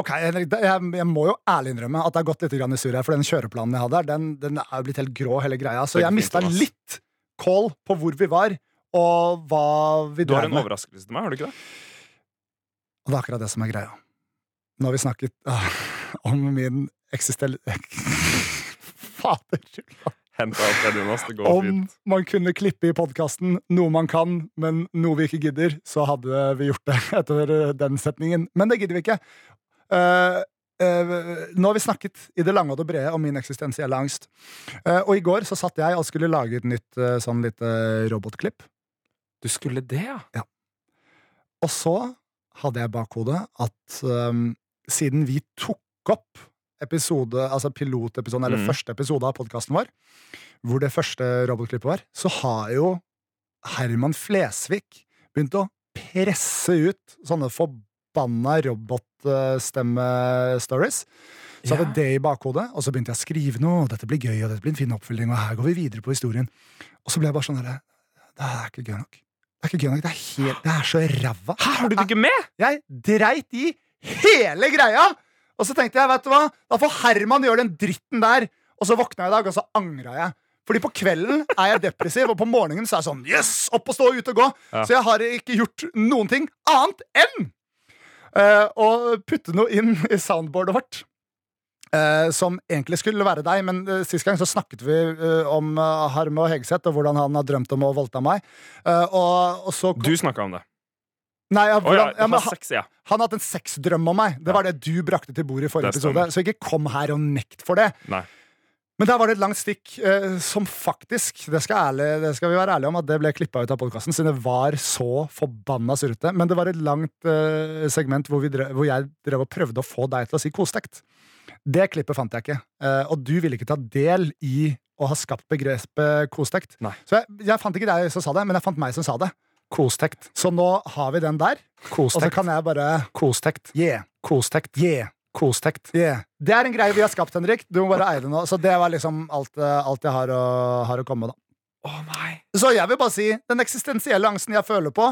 Ok, Henrik, jeg, jeg må jo ærlig innrømme at det har gått litt i surr her, for den kjøreplanen jeg hadde, her, den, den er jo blitt helt grå, hele greia. Så jeg mista litt kål på hvor vi var, og hva vi Du har drev en overraskelse til meg, har du ikke det? Og det er akkurat det som er greia. Nå har vi snakket ah, om min eksistel... Fader. Hent. Det går Om fint. man kunne klippe i podkasten noe man kan, men noe vi ikke gidder, så hadde vi gjort det etter den setningen. Men det gidder vi ikke. Eh, nå har vi snakket i det lange og det brede om min eksistensielle angst. Uh, og i går så satt jeg og skulle lage et nytt uh, sånn lite robotklipp. Du skulle det, ja? ja. Og så hadde jeg i bakhodet at um, siden vi tok opp episode, altså pilotepisoden, eller mm. første episode av podkasten vår, hvor det første robotklippet var, så har jo Herman Flesvig begynt å presse ut sånne forbanna robotstemme-stories. Så hadde Ja. det i bakhodet, og så begynte jeg å skrive noe, og dette blir gøy, og dette blir en fin oppfølging, og her går vi videre på historien. Og så ble jeg bare sånn herre Det er ikke gøy nok. Det er ikke gøy nok. Det er, helt, det er så ræva. Har du det ikke med? Jeg dreit i hele greia! Og så tenkte jeg, vet du hva, da får Herman gjøre den dritten der. Og så våkna jeg i dag, og så angra jeg. Fordi på kvelden er jeg depressiv, og på morgenen så er jeg sånn Yes! Opp og stå, ut og gå! Ja. Så jeg har ikke gjort noen ting annet enn eh, å putte noe inn i soundboardet vårt. Uh, som egentlig skulle være deg, men uh, sist gang så snakket vi uh, om uh, Harme og Hegseth og hvordan han har drømt om å voldta meg. Og, og så Du snakka om det. Nei, ja, Å ja, ja, men, sex, ja. han har hatt en sexdrøm om meg. Det var det du brakte til bordet i forrige episode. Så ikke kom her og nekt for det. Nei. Men der var det et langt stikk eh, som faktisk det skal, ærlig, det skal vi være ærlige om at det ble klippa ut av podkasten, siden det var så forbanna surrete. Men det var et langt eh, segment hvor, vi drev, hvor jeg drev og prøvde å få deg til å si kostekt. Det klippet fant jeg ikke. Eh, og du ville ikke ta del i å ha skapt begrepet kostekt. Nei. Så jeg, jeg fant ikke deg som sa det, men jeg fant meg som sa det. Kostekt. Så nå har vi den der. Kostekt. Og så kan jeg bare Kostekt. Yeah. Kostekt. Yeah. Kostekt. Yeah. Det er en greie vi har skapt, Henrik. Du må bare eie det nå. Så det var liksom alt, eh, alt jeg har å, har å komme med, da. Å nei. Så jeg vil bare si den eksistensielle angsten jeg føler på,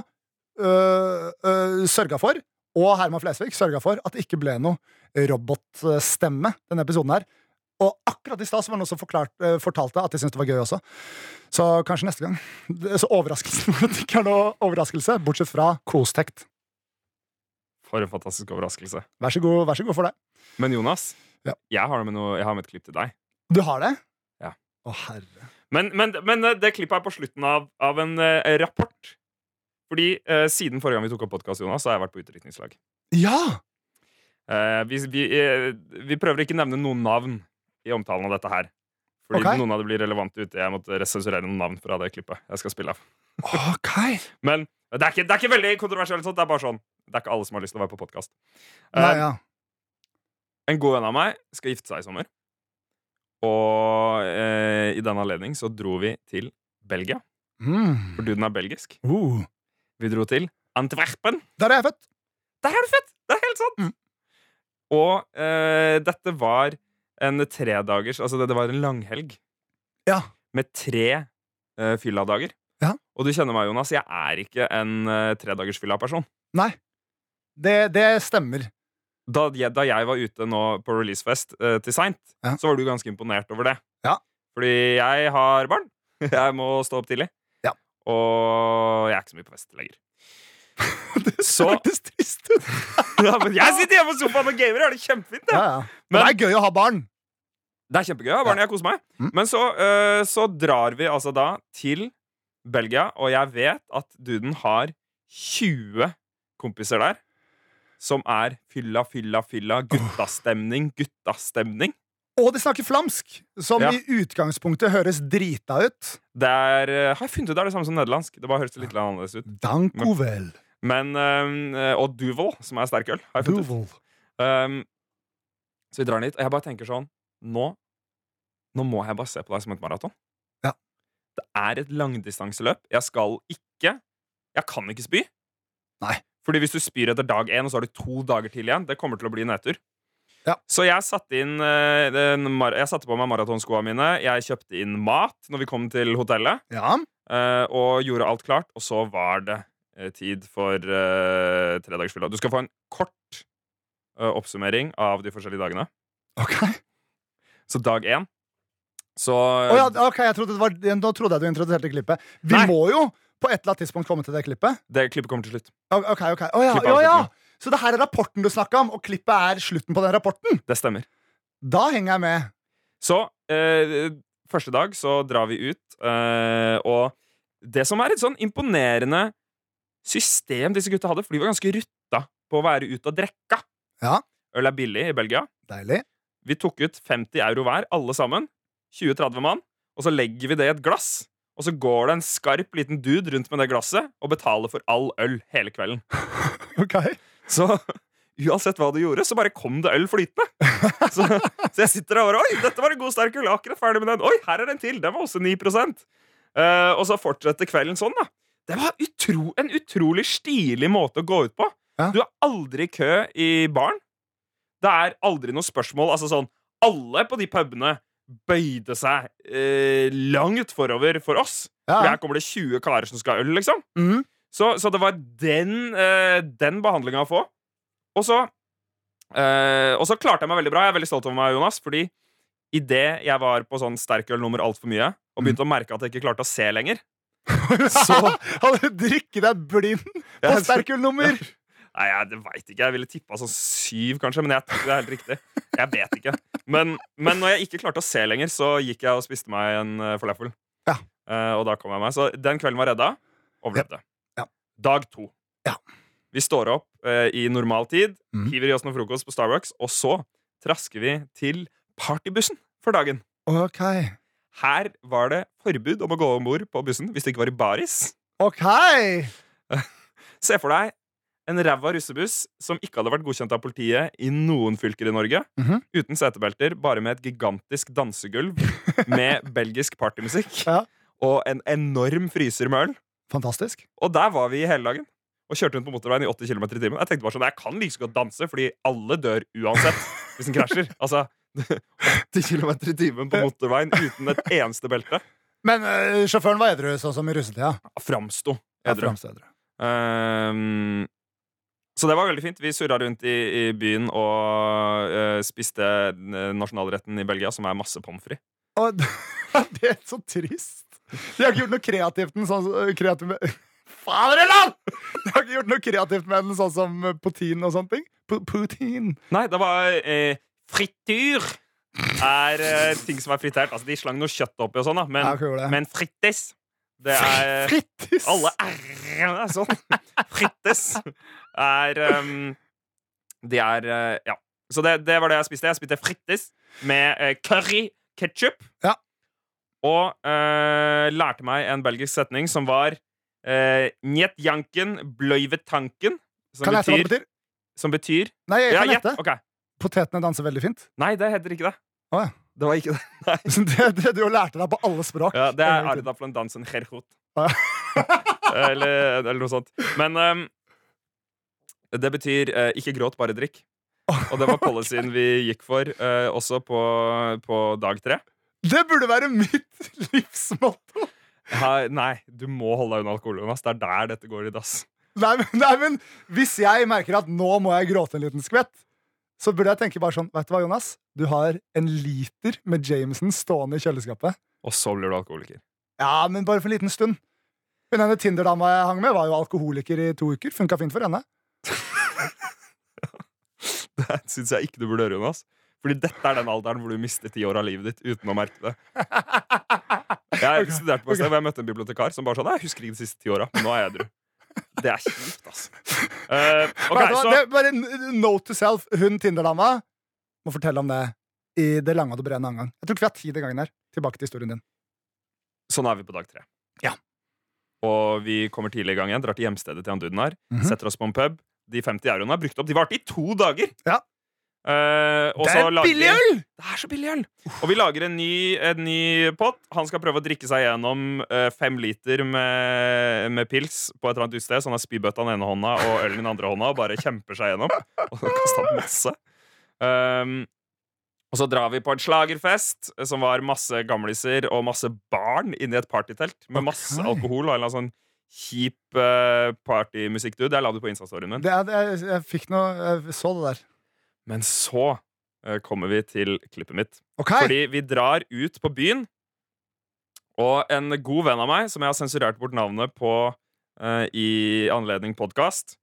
øh, øh, sørga for, og Herman Flesvig sørga for, at det ikke ble noe robotstemme denne episoden her. Og akkurat i stad var det noen som forklart, øh, fortalte at de syntes det var gøy også. Så kanskje neste gang. Så overraskelsen var at det ikke er noe overraskelse, bortsett fra kostekt. For en fantastisk overraskelse. Vær så god, vær så god for deg. Men Jonas, Ja. jeg, har med noe, jeg har med et klipp til deg. Du har det? Ja. Å, herre. Men, men, men eh, det klippet er på slutten av, av en eh, rapport. Fordi eh, siden forrige gang vi tok opp podkast, Jonas, så har jeg vært på utdrikningslag. Ja! Eh, vi, vi, vi prøver ikke å nevne noen navn i omtalen av dette her. Fordi okay. noen av det blir relevante ute. Jeg måtte resensurere noen navn fra det klippet jeg skal spille av. Ok. Men det er ikke, det er ikke veldig kontroversielt. Sånt. Det er bare sånn Det er ikke alle som har lyst til å være på podkast. Nei, ja. En god venn av meg skal gifte seg i sommer. Og uh, i den anledning så dro vi til Belgia. Mm. For duden er belgisk. Uh. Vi dro til Antwerpen. Der er jeg født. Der er du født! Det er helt sant! Mm. Og eh, dette var en tredagers Altså, det, det var en langhelg Ja. med tre eh, fylladager. Ja. Og du kjenner meg, Jonas. Jeg er ikke en uh, tredagers fylla-person. Nei. Det, det stemmer. Da, jeg- da jeg var ute nå på releasefest eh, til seint, Ja. så var du ganske imponert over det. Ja. Fordi jeg har barn. Jeg må stå opp tidlig. Ja. Og jeg er ikke så mye på fest lenger. Det Så- hørtes trist ut. ja, men jeg sitter hjemme på sofaen og gamer. Jeg har det kjempefint. Ja, jeg. ja. Men det er gøy å ha barn. Det er kjempegøy. å ha barn, jeg koser meg. Mm. Men så, uh, så drar vi altså da til Belgia, og jeg vet at duden har 20 kompiser der. Som er fylla, fylla, fylla. Guttastemning, guttastemning. Og de snakker flamsk, som Ja. i utgangspunktet høres drita ut. Det er, eh, har jeg funnet ut det er det samme som nederlandsk. Det bare høres litt annerledes ut. Dankovel. Men, eh, og Duvel, som er sterk øl, har jeg funnet ut. Um, så vi drar dit, og jeg bare tenker sånn Nå Nå må jeg bare se på deg som et maraton. Ja. Det er et langdistanseløp. Jeg skal ikke Jeg kan ikke spy. Nei. Fordi hvis du spyr etter dag én, og så har du to dager til igjen, det kommer til å bli nedtur. Ja. Så jeg satte inn eh, Jeg satte på meg maratonskoa mine. Jeg kjøpte inn mat når vi kom til hotellet, Ja. eh, og gjorde alt klart. Og så var det eh, tid for uh, tredagersfylla. Du skal få en kort uh, oppsummering av de forskjellige dagene. Ok, Så dag én så oh, ja, ok, jeg trodde det var, Nå trodde jeg du introduserte klippet. Vi Nei. må jo på et eller annet tidspunkt komme til det klippet. Det klippet kommer til slutt. Ok, ok. Å ja, Klippet ja, ja. Så det her er rapporten du snakka om, og klippet er slutten på den rapporten? Det stemmer. Da henger jeg med. Så eh, første dag så drar vi ut, eh, og det som er et sånn imponerende system disse gutta hadde, for de var ganske rutta på å være ute og drekka. Ja. Øl er billig i Belgia. Deilig. Vi tok ut 50 euro hver, alle sammen. 20-30 mann. Og så legger vi det i et glass. Og så går det en skarp liten dude rundt med det glasset og betaler for all øl hele kvelden. Ok. Så uansett hva du gjorde, så bare kom det øl flytende. Så, så jeg sitter der og bare Oi, dette var en god sterk øl. Akkurat ferdig med den. Oi, her er den til. Den var også 9 uh, Og så fortsetter kvelden sånn, da. Det var utro, en utrolig stilig måte å gå ut på. Ja. Du er aldri i kø i baren. Det er aldri noe spørsmål. Altså sånn Alle på de pubene bøyde seg eh, langt forover for oss. For her kommer det 20 karer som skal ha øl, liksom. Mm. Så, så det var den, eh, den behandlinga å få. Og så eh, Og så klarte jeg meg veldig bra. Jeg er veldig stolt over meg, Jonas. Fordi idet jeg var på sånn sterkølnummer altfor mye, og begynte å merke at jeg ikke klarte å se lenger Så- Hadde du drikket deg blind på Ja, sterkølnummer? Nei, jeg veit ikke. Jeg ville tippa sånn syv, kanskje, men jeg det er helt riktig. Jeg vet ikke. Men, men når jeg ikke klarte å se lenger, så gikk jeg og spiste meg en uh, falafel. Ja. Uh, og da kom jeg meg. Så den kvelden var redda. Overlevde. Ja. Dag to. Ja. Vi står opp uh, i normal tid, mm. hiver i oss noe frokost på Starbucks, og så trasker vi til partybussen for dagen. Ok. Her var det forbud om å gå om bord på bussen hvis det ikke var i baris. Ok! Se for deg en ræva russebuss som ikke hadde vært godkjent av politiet i noen fylker i Norge. Mhm. Uten setebelter, bare med et gigantisk dansegulv med belgisk partymusikk. Ja. Og en enorm fryser med øl. Fantastisk. Og der var vi hele dagen. Og kjørte rundt på motorveien i 80 km i timen. Jeg tenkte bare sånn, jeg kan like så godt danse, fordi alle dør uansett hvis den krasjer. Altså, 80 km i timen på motorveien uten et eneste belte. Men øh, sjåføren var edru, sånn som i russetida. Framsto Ja, edru. edru. Ehm, så det var veldig fint. Vi surra rundt i, i byen og uh, spiste eh, nasjonalretten i Belgia, som er masse pommes frites. Det er så trist. De har ikke gjort noe kreativt med sånn kreativ Faderland! De har ikke gjort noe kreativt med den, sånn som potin og sånne ting. P- Poutine. Nei, det var eh, frityr. Er eh, ting som er fritert. Altså, De slang noe kjøtt oppi og sånn, da. Men, Ja, men frittis, det er Frittis! Alle r-ene er sånn. Frittis er um, De er uh, Ja. Så det, det var det jeg spiste. Jeg spiste frittis med uh, curry ketsjup. Ja. Og uh, lærte meg en belgisk setning som var uh, Njet janken bløyve tanken. Som Kan jeg betyr, hva det betyr, som betyr Nei, jeg Ja, kan gjett. gjette. Ok. Potetene danser veldig fint. Nei, det heter ikke det. Oh, ja. Det var ikke det. Nei. Det, det du lærte deg på alle språk. Ja, det er. Arda von Dansen Gerhot. Eller, eller noe sånt. Men um, det betyr uh, ikke gråt, bare drikk. Og det var policyen vi gikk for, uh, også på, på dag tre. Det burde være mitt livsmotto! Nei, du må holde deg unna alkohol, Jonas. Det er der dette går i dass. Nei, men, nei, men hvis jeg merker at nå må jeg gråte en liten skvett, så burde jeg tenke bare sånn Vet du hva, Jonas? Du har en liter med Jameson stående i kjøleskapet. Og så blir du alkoholiker. Ja, men bare for en liten stund. Hun ene Tinder-dama jeg hang med, var jo alkoholiker i to uker. Funka fint for henne. Det syns jeg ikke du burde gjøre, Jonas. Fordi dette er den alderen hvor du mister ti år av livet ditt uten å merke det. Jeg studerte på et sted hvor jeg møtte en bibliotekar som bare sa Jeg husker ikke de siste ti åra, men nå er jeg edru. Det er kjipt, altså. Uh, ok, Vet du hva? så det bare note to self. Hun Tinder-dama må fortelle om det i det lange og det brede en annen gang. Jeg tror ikke vi har tid den gangen her. Tilbake til historien din. Sånn er vi på dag tre. Ja. Og vi kommer tidlig i gang igjen, drar til hjemstedet til han duden her. Mhm. Setter oss på en pub. De 50 euroene er brukt opp. De varte i to dager! Ja. Og Det så er lager billig øl! Det er så billig øl! Og vi lager en ny, en ny pott. Han skal prøve å drikke seg gjennom uh, fem liter med, med pils på et eller annet utsted, Så han har spybøtta den ene hånda og ølen i den andre hånda og bare kjemper seg gjennom. Og kastet masse. Um, og så drar vi på en slagerfest eh, som var masse gamliser og masse barn inni et partytelt med masse okay. alkohol og en eller annen sånn kjip uh, partymusikkdude. Jeg la det på Insta-storyen min. Det, jeg, det, er- jeg fikk noe Jeg så det der. Men så eh, kommer vi til klippet mitt. Okay. Fordi vi drar ut på byen, og en god venn av meg, som jeg har sensurert bort navnet på uh, i anledning podkast,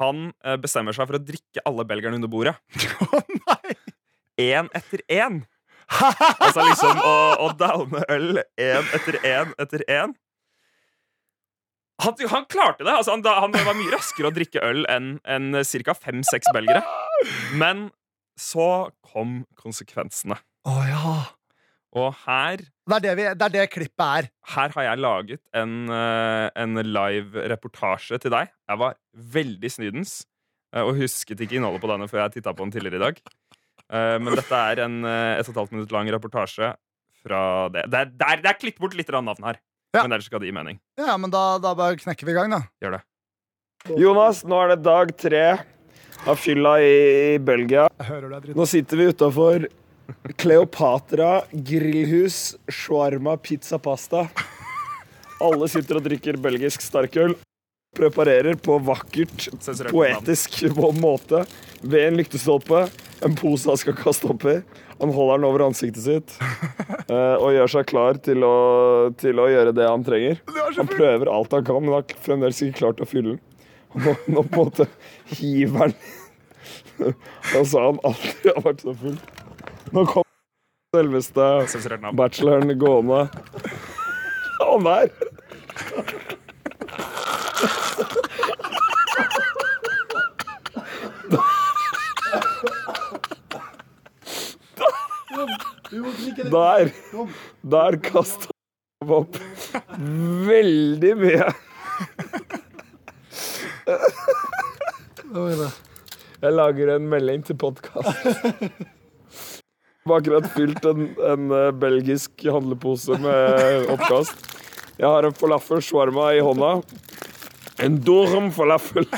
han uh, bestemmer seg for å drikke alle belgerne under bordet. Å, nei! Én etter én. Altså liksom å, å downe øl én etter én etter én. Han, han klarte det. Altså, han, han var mye raskere å drikke øl enn en, ca. fem-seks belgere. Men så kom konsekvensene. Å ja. Og her Det er det, vi, det er det klippet er. her har jeg laget en, eh, en live reportasje til deg. Jeg var veldig snydens eh, og husket ikke innholdet på denne før jeg titta på den tidligere i dag. Eh, Men dette er en eh, et og et halvt minutt lang reportasje fra det. Det er, det er, er klippet bort litt av navn her, Ja. men ellers skal det gi mening. Ja, men da, da bare knekker vi i gang, da. Gjør det. Jonas, nå er det dag tre av fylla i Belgia. Hører du er dritt. Nå sitter vi utafor Kleopatra grillhus, shawarma, pizza, pasta. Alle sitter og drikker belgisk starkøl. Preparerer på vakkert, poetisk måte ved en lyktestolpe. En pose han skal kaste oppi. Han holder den over ansiktet sitt eh, og gjør seg klar til å, til å gjøre det han trenger. Han prøver alt han kan, men har fremdeles ikke klart å fylle den. Nå, nå på en måte hiver han Da sa han aldri har vært så full. Nå kom selveste bacheloren gående. Han der! Der, der kasta han opp veldig mye. Jeg lager en melding til podkast. Jeg har akkurat fylt en, en eh, belgisk handlepose med oppkast. Jeg har en falafel shawarma i hånda. En dorm falafel.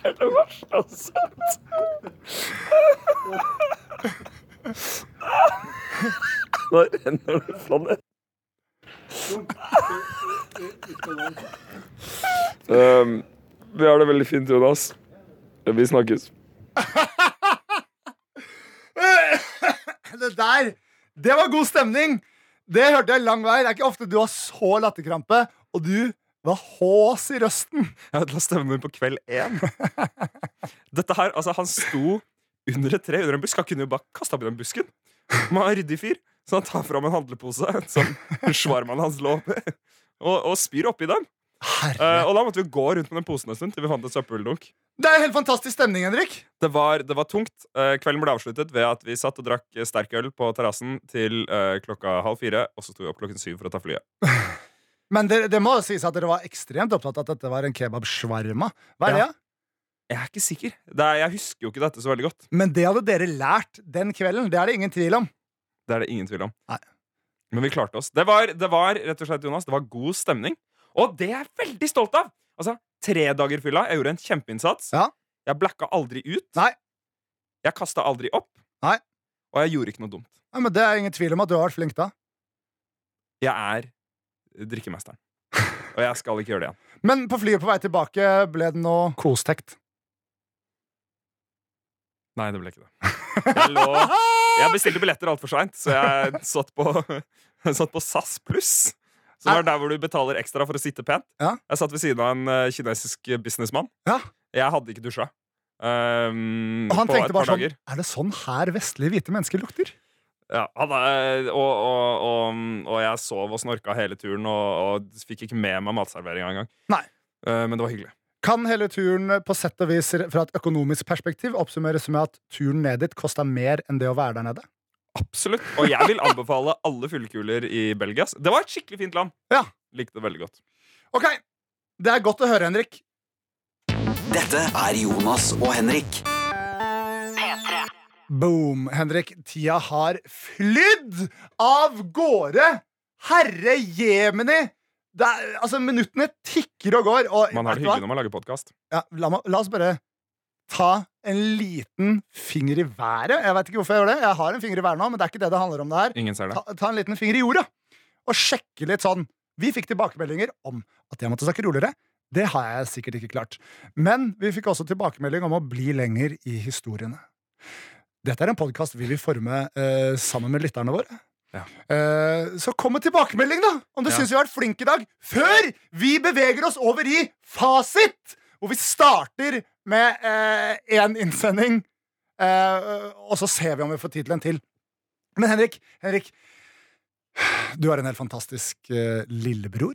Det er det verste jeg har sett. Nå renner det fra ned. Um, vi har det veldig fint, Jonas. Vi snakkes. Det der, det var god stemning! Det hørte jeg lang vei. Det er ikke ofte du har så latterkrampe, og du var hås i røsten. Jeg la stemmen min på kveld én. Dette her, altså Han sto under et tre under en busk. Han kunne jo bare kasta opp i den busken. Man er ryddig fyr, så han tar fram en handlepose som svarmannen hans lå oppi, og, og spyr oppi den. Herre. Eh, og da måtte vi gå rundt med den posen en stund til vi fant et søppeldunk. Det er helt fantastisk stemning, Henrik. Det var, det var tungt. Uh, kvelden ble avsluttet ved at vi satt og drakk sterk øl på terrassen til uh, klokka halv fire, og så sto vi opp klokken syv for å ta flyet. Men det, det må sies at dere var ekstremt opptatt av at dette var en kebab-shawarma. Hva er det? Ja. da? Jeg er ikke sikker. Det er, jeg husker jo ikke dette så veldig godt. Men det hadde dere lært den kvelden. Det er det ingen tvil om. Det er det ingen tvil om. Nei. Men vi klarte oss. Det var, det var rett og slett, Jonas, det var god stemning. Og det er jeg veldig stolt av! Altså, Tre dager fylla. Jeg gjorde en kjempeinnsats. Ja. Jeg blacka aldri ut. Nei. Jeg kasta aldri opp. Nei. Og jeg gjorde ikke noe dumt. Nei, men Det er ingen tvil om at du har vært flink da. Jeg er drikkemesteren. Og jeg skal ikke gjøre det igjen. Men på flyet på vei tilbake ble det noe kostekt. Nei, det ble ikke det. Jeg, lå, jeg bestilte billetter altfor seint, så jeg satt på, satt på SAS pluss. Som er der hvor du betaler ekstra for å sitte pent. Ja. Jeg satt ved siden av en eh, kinesisk businessmann. Ja. Jeg hadde ikke dusja. Um, Og han tenkte bare sånn dager. Er det sånn her vestlige hvite mennesker lukter? Ja, han, og, og, og, og jeg sov og snorka hele turen og, fikk ikke med meg matserveringa engang. Uh, men det var hyggelig. Kan hele turen på sett og vis fra et økonomisk perspektiv oppsummeres med at turen ned dit kosta mer enn det å være der nede? Absolutt. Og jeg vil anbefale alle fyllekuler i Belgia. Det var et skikkelig fint land. Ja. Likte det veldig godt. Ok, Det er godt å høre, Henrik. Dette er Jonas og Henrik. P3. Boom, Henrik. Tida har flydd av gårde! Herre jemini! Er, altså, minuttene tikker og går. Og, Man har det hyggelig når man lager podkast. Ja, la, la oss bare ta en liten finger i været. Jeg vet ikke hvorfor jeg gjør det. Jeg har en finger i været nå, men det er ikke det det handler om det her. Ingen ser det. Ta, ta en liten finger i jorda og sjekke litt sånn. Vi fikk tilbakemeldinger om at jeg måtte snakke roligere. Det har jeg sikkert ikke klart. Men vi fikk også tilbakemelding om å bli lenger i historiene. Dette er en podkast vi vil forme eh, sammen med lytterne våre. Ja. Eh, så kom med tilbakemelding, da! Om du Ja. syns vi har vært flinke i dag. Før vi beveger oss over i fasit! Hvor vi starter med én innsending, eh, og så ser vi om vi får tid til en til. Men Henrik, Henrik du har en helt fantastisk eh, lillebror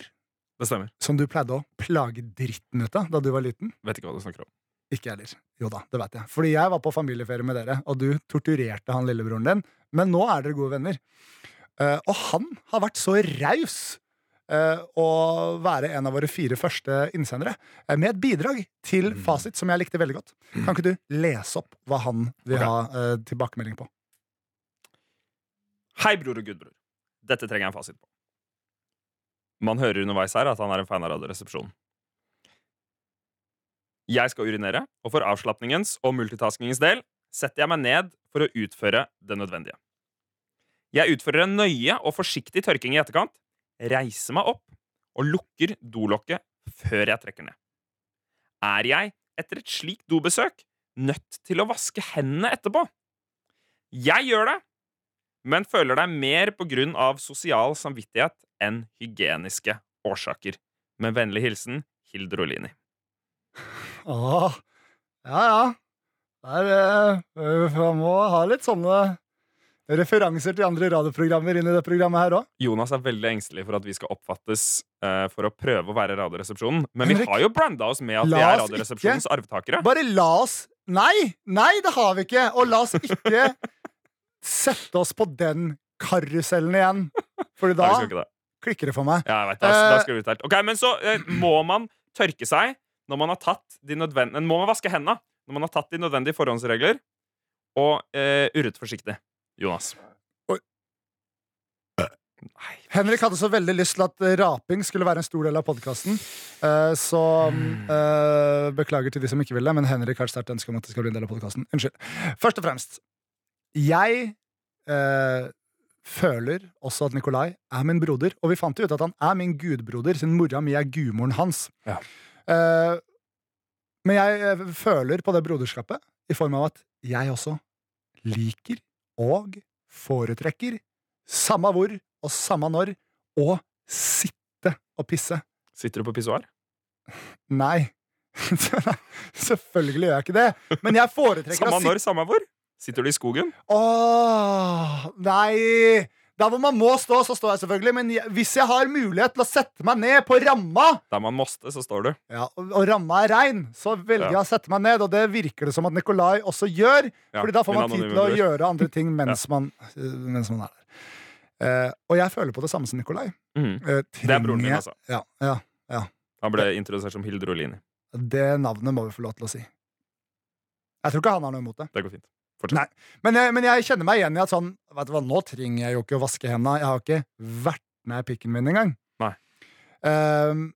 Det stemmer. som du pleide å plage dritten ut av da du var liten. Vet ikke hva du snakker om. Ikke jeg heller. Jo da, det vet jeg. Fordi jeg var på familieferie med dere, og du torturerte han lillebroren din. Men nå er dere gode venner. Uh, og han har vært så raus uh, å være en av våre fire første innsendere uh, med et bidrag til fasit som jeg likte veldig godt. Kan ikke du lese opp hva han vil okay. ha tilbakemelding på? Hei, bror og gudbror. Dette trenger jeg en fasit på. Man hører underveis her at han er en fan av Radioresepsjonen. Jeg skal urinere, og for avslapningens og multitaskingens del setter jeg meg ned for å utføre det nødvendige. Jeg utfører en nøye og forsiktig tørking i etterkant, reiser meg opp og lukker dolokket før jeg trekker ned. Er jeg, etter et slikt dobesøk, nødt til å vaske hendene etterpå? Jeg gjør det, men føler deg mer på grunn av sosial samvittighet enn hygieniske årsaker. Med vennlig hilsen Hilde Rolini. Åh, ja ja. Der, eh, man må ha litt sånne referanser til andre radioprogrammer inn i det programmet her òg. Jonas er veldig engstelig for at vi skal oppfattes eh, for å prøve å være Radioresepsjonen. Men vi har jo branda oss med at vi er Radioresepsjonens Radioresepsjonens arvtakere. Bare la oss Nei! Nei, det har vi ikke! Og la oss ikke sette oss på den karusellen igjen. For da ikke det. klikker det for meg. Ja, jeg vet. Da, da Eh, skal vi ut helt. Ok, Men så eh, må man tørke seg når man har tatt de nødvendige Må man vaske hendene når man har tatt de nødvendige forhåndsregler, og eh, urret forsiktig. Jonas. Nei. Henrik hadde så veldig lyst til at eh, raping skulle være en stor del av podkasten. så eh, beklager til de som ikke vil det, men Henrik har et sterkt ønske om at det skal bli en del av podkasten. Unnskyld. Først og fremst. Jeg eh, føler også at Nikolai er min broder, og vi fant jo ut at han er min gudbroder, siden mora mi er gudmoren hans. Ja. Eh, men jeg eh, føler på det broderskapet i form av at jeg også liker og foretrekker, samme hvor og samme når, å sitte og pisse. Sitter du på pissoar? Nei. Selvfølgelig gjør jeg ikke det. Men jeg foretrekker Samme å sitte når, samme hvor? Sitter du i skogen? Åh, nei Der hvor man må stå, så står jeg selvfølgelig. Men hvis jeg har mulighet til å sette meg ned på ramma, Der man måste, så står du. ja, og, og ramma er rein, så velger jeg å sette meg ned. Og det virker det som at Nikolai også gjør. Ja, Fordi da får man tid til å gjøre andre ting mens, man, øh, mens man er der. Uh, og jeg føler på det samme som Nikolai. Mm. Uh, Det er broren din, altså. Ja, ja, Han ble introdusert som Hilde Rolini. Det navnet må vi få lov til å si. Jeg tror ikke han har noe imot det. Det går fint. Nei. Men, jeg- men jeg kjenner meg igjen i at sånn Vet du hva, Nå trenger jeg jo ikke å vaske hendene. Jeg har ikke vært med pikken min engang. Nei. Um,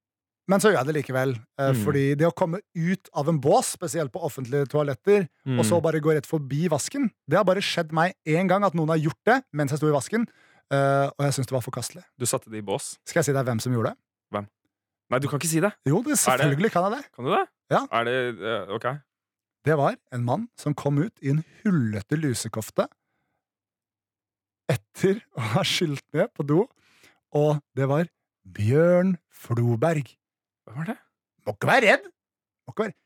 men så gjør jeg det likevel. eh, Mm. Fordi det å komme ut av en bås, spesielt på offentlige toaletter, og så Mm. bare gå rett forbi vasken, det har bare skjedd meg én gang at noen har gjort det mens jeg sto i vasken. Uh, og jeg syns det var forkastelig. Du satte det i bås? Skal jeg si deg hvem som gjorde det? Hvem? Nei, du kan ikke si det. Jo, det, selvfølgelig kan jeg det. Kan du det? Ja. Er det uh, OK? Det var en mann som kom ut i en hullete lusekofte etter å ha skylt ned på do, og det var Bjørn Floberg. Hvem var det? Må ikke være redd! Må ikke være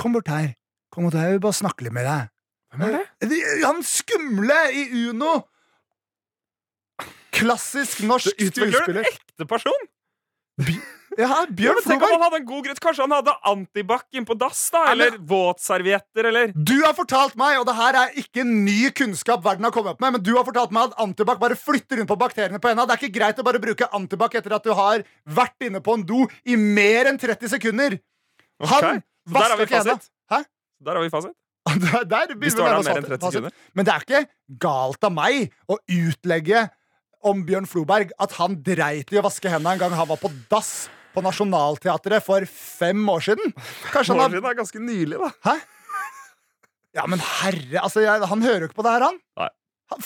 Kom bort her. Kom bort her, jeg vil bare snakke litt med deg. Hvem er det? Han skumle i Uno! Klassisk norsk skuespiller. du en ekte person? Ja, Bjørn tenk om han hadde en god grøt. Kanskje han hadde antibac innpå dass? da Eller våtservietter, eller Du har fortalt meg, og det her er ikke ny kunnskap verden har kommet opp med, men du har fortalt meg at antibac bare flytter rundt på bakteriene på henda. Det er ikke greit å bare bruke antibac etter at du har vært inne på en do i mer enn 30 sekunder. Han Ok, Så der har vi vasker ikke henda. Hæ? Der har vi fasit. Der, der vi fasit- enn 30 sekunder. Men det er ikke galt av meg å utlegge om Bjørn Floberg at han dreit i å vaske hendene en gang han var på dass på Nationaltheatret for fem år siden. Kanskje han har er ganske nylig, da. Hæ? Ja, men herre, altså, jeg, han hører jo ikke på det her, han. Nei.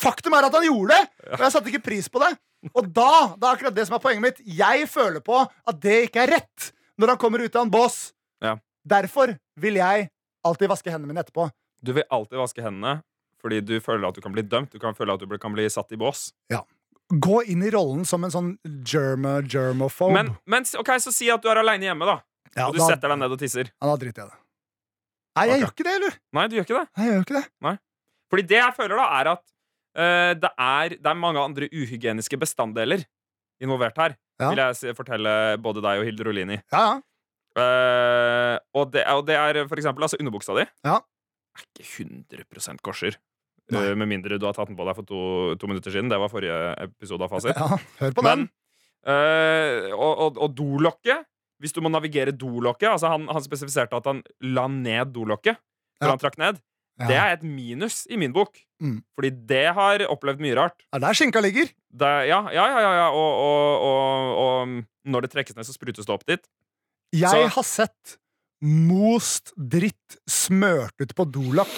Faktum er at han gjorde det, og jeg satte ikke pris på det. Og da, det er akkurat det som er poenget mitt. Jeg føler på at det ikke er rett. når han kommer ut av en bås. Ja. Derfor vil jeg alltid vaske hendene mine etterpå. Du vil alltid vaske hendene fordi du føler at du kan bli dømt. Du kan føle at du kan bli satt i bås. Gå inn i rollen som en sånn germa, germophobe. Men, men ok, så si at du er aleine hjemme, da. ja, Og du da, setter deg ned og tisser. ja, da driter jeg det. Nei, jeg okay. gjør ikke det, eller? Nei, du gjør ikke det. Nei, jeg gjør ikke det. Fordi det jeg føler, da, er at uh, det, er, det er mange andre uhygieniske bestanddeler involvert her. Ja. Vil jeg fortelle både deg og Hilde Rolini. Ja, ja. Uh, og, det, og det er for eksempel altså underbuksa di. Ja. Er ikke 100% korser. Eh, med mindre du har tatt den på deg for to, to minutter siden. Det var forrige episode av Fasit. ja. Hør på Men, den. eh, og, og, og dolokket Hvis du må navigere dolokket altså han, han spesifiserte at han la ned dolokket før Ja. han trakk ned. Ja. Det er et minus i min bok. Mm. Fordi det har opplevd mye rart. Er der skinka ligger. Det, ja, ja, ja, ja, ja. Og, og, når det trekkes ned, så sprutes det opp dit. Jeg Så- har sett most dritt smørt ut på dolokk.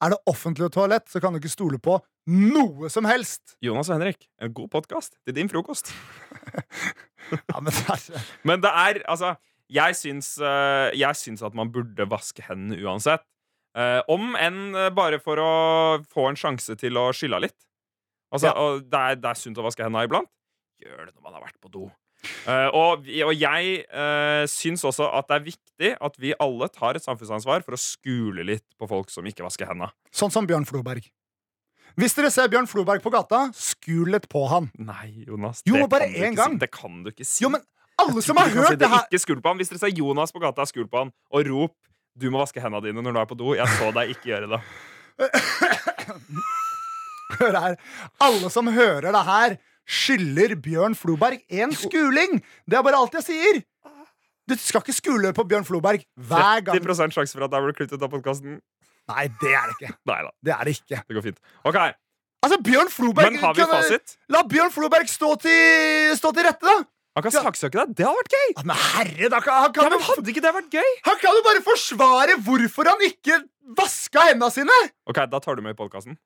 Er det offentlig toalett, så kan du ikke stole på noe som helst. Jonas og Henrik, en god podkast til din frokost. Ja, men det er, Men det er altså Jeg syns, eh, jeg syns at man burde vaske hendene uansett. Eh, om enn eh, bare for å få en sjanse til å skylle av litt. Altså, Ja. og det, er, det er sunt å vaske hendene iblant. Gjør det når man har vært på do. Eh, og, og jeg uh, syns også at det er viktig at vi alle tar et samfunnsansvar for å skule litt på folk som ikke vasker hendene. sånn som Bjørn Floberg. Hvis dere ser Bjørn Floberg på gata, skul litt på han. Nei, Jonas. Jo, det bare kan gang. Si. Det kan du ikke si. Jo, men alle som har hørt si det her Ikke skul på han. Hvis dere ser Jonas på gata, skul på han. Og rop 'du må vaske hendene dine' når du er på do. Jeg så deg ikke gjøre det. Hør her. Alle som hører det her, skylder Bjørn Floberg en skuling! Det er bare alt jeg sier. Du skal ikke skule på Bjørn Floberg hver gang. 30 sjanse for at jeg blir klippet av podkasten. Nei, det er det ikke. Neida. Det er det ikke. det går fint. Ok, Altså, Bjørn Floberg Men har vi kan- fasit? La Bjørn Floberg stå til, stå til rette, da! Han kan saksøke deg. Det hadde vært gøy! Ja, men herre, da kan, han, kan Ja, men Hadde ikke det vært gøy? han kan jo bare forsvare hvorfor han ikke vaska hendene sine! Ok, Da tar du med i podkasten.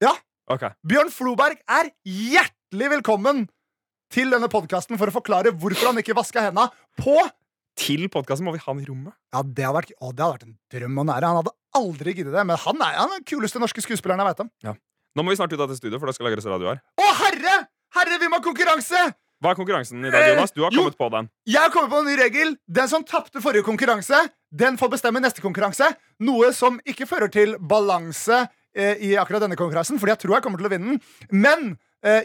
Ja. Okay. Bjørn Floberg er hjertelig velkommen til denne podkasten for å forklare hvorfor han ikke vaska hendene på Til podkasten må vi ha han i rommet. Ja, det har vært, å, det har vært en drøm og nære. Han hadde aldri giddet det, men han er, han er den kuleste norske skuespilleren jeg veit om. Nå må vi snart ut av til studio, for det skal lages radio her. Å, herre! Herre, vi må ha konkurranse! Hva er konkurransen i dag, Eh, Jonas? Du har jo. kommet på den. Jeg har kommet på en ny regel. Den som tapte forrige konkurranse, den får bestemme neste konkurranse. Noe som ikke fører til balanse eh, i akkurat denne konkurransen, fordi jeg tror jeg kommer til å vinne den. Men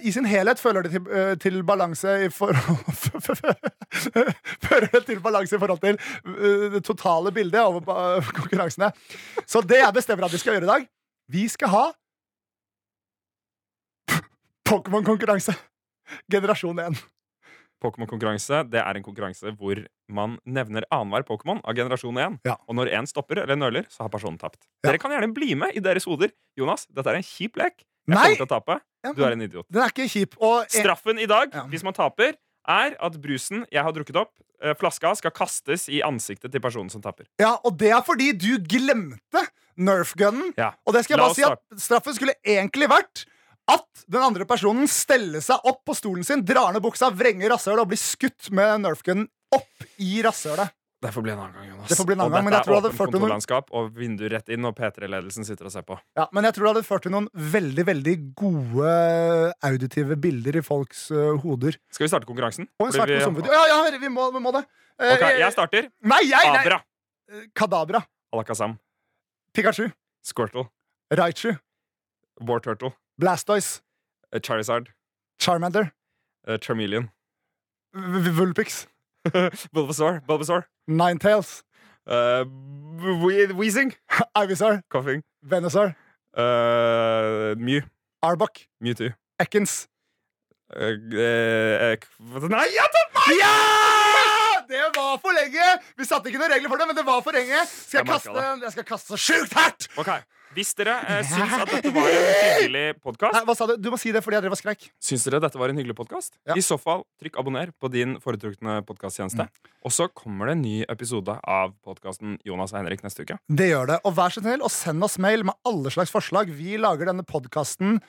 i sin helhet føler det til, eh, til balanse i forhold Fører det til balanse i forhold til eh, det totale bildet over konkurransene. Så det jeg bestemmer at vi skal gjøre i dag, vi skal ha Pokémon-konkurranse. Generasjon 1. Pokémon-konkurranse Det er en konkurranse hvor man nevner annenhver Pokémon av generasjon 1. Ja. Og når én stopper eller nøler, så har personen tapt. Ja. Dere kan gjerne bli med i deres hoder. Jonas, dette er en kjip lek. Jeg Nei! kommer til å tape. Du er en idiot. Den er ikke kjip. Og en, Straffen i dag, Ja. hvis man taper, er at brusen jeg har drukket opp, eh, flaska, skal kastes i ansiktet til personen som taper. ja, og det er fordi du glemte Nerf-gunnen. Ja. Og det skal jeg La bare si at straffen skulle egentlig vært at den andre personen steller seg opp på stolen sin, drar ned buksa, vrenger rasshølet og blir skutt med Nerf-gunnen opp i rasshølet. Det får bli en annen gang, Jonas. Det får bli en annen og gang, men jeg tror det er hadde ført åpent til noen... og vindu rett inn, og P3-ledelsen sitter og ser på. Ja, men jeg tror det hadde ført til noen veldig veldig gode auditive bilder i folks uh, hoder. Skal vi starte konkurransen? Og en svart vi- personvideo. Ja, ja, vi må, vi må det. Uh, Ok, jeg starter. Nei, jeg! Nei. Abra. Kadabra. Alakazam. Pikachu. Squirtle. Raichu. War Turtle. Blastoise. eh, Charizard. Charmander. Uh, Charmeleon. Vulpix. Bulbasaur. Bulbasaur. Ninetales. Uh, Weezing. Ivysaur. Coughing. Venusaur. Uh, Mew. Arbok. Mewtwo. Ekans. Uh, uh, Nei, jeg tar meg! Ja! Det var for lenge! Vi satte ikke noen regler for det, men det var for lenge. Skal jeg, Jeg kaste, jeg skal kaste så sjukt hardt! Ok, Hvis dere eh, syns at dette var en hyggelig Nei, podkast, hva sa du? Du må si det fordi jeg drev og skreik. syns dere dette var en hyggelig podkast, Ja. i så fall trykk abonner på din foretrukne podkasttjeneste. Og så kommer det en ny episode av podkasten Jonas og Henrik neste uke. Det gjør det. Og vær så snill og send oss mail med alle slags forslag. Vi lager denne podkasten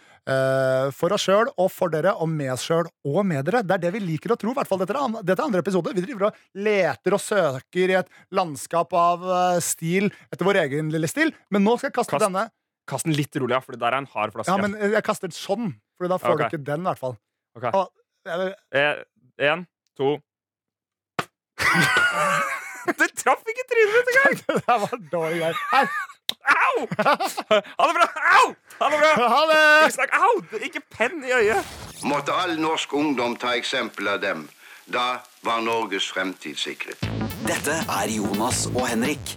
for oss sjøl og for dere, og med oss sjøl og med dere. Det er det vi liker å tro. i hvert fall Dette er, dette er andre episode. Vi driver og leter og søker i et landskap av eh, stil etter vår egen lille stil. Men nå skal jeg kaste Kast. Denne. Kast den litt rolig, ja, for der er en hard flaske. Ja, men eh, jeg kaster sånn, for da får okay. du ikke den, i hvert fall. Okay. Og, eller... Eh, En, to Det traff ikke trynet mitt engang! det der var dårlig greier. Au! Ha det bra! Au! Ha det bra! Ha det! Ikke Au! Ikke penn i øyet! Måtte all norsk ungdom ta eksempel av dem. Da var Norges fremtid sikret. Dette er Jonas og Henrik.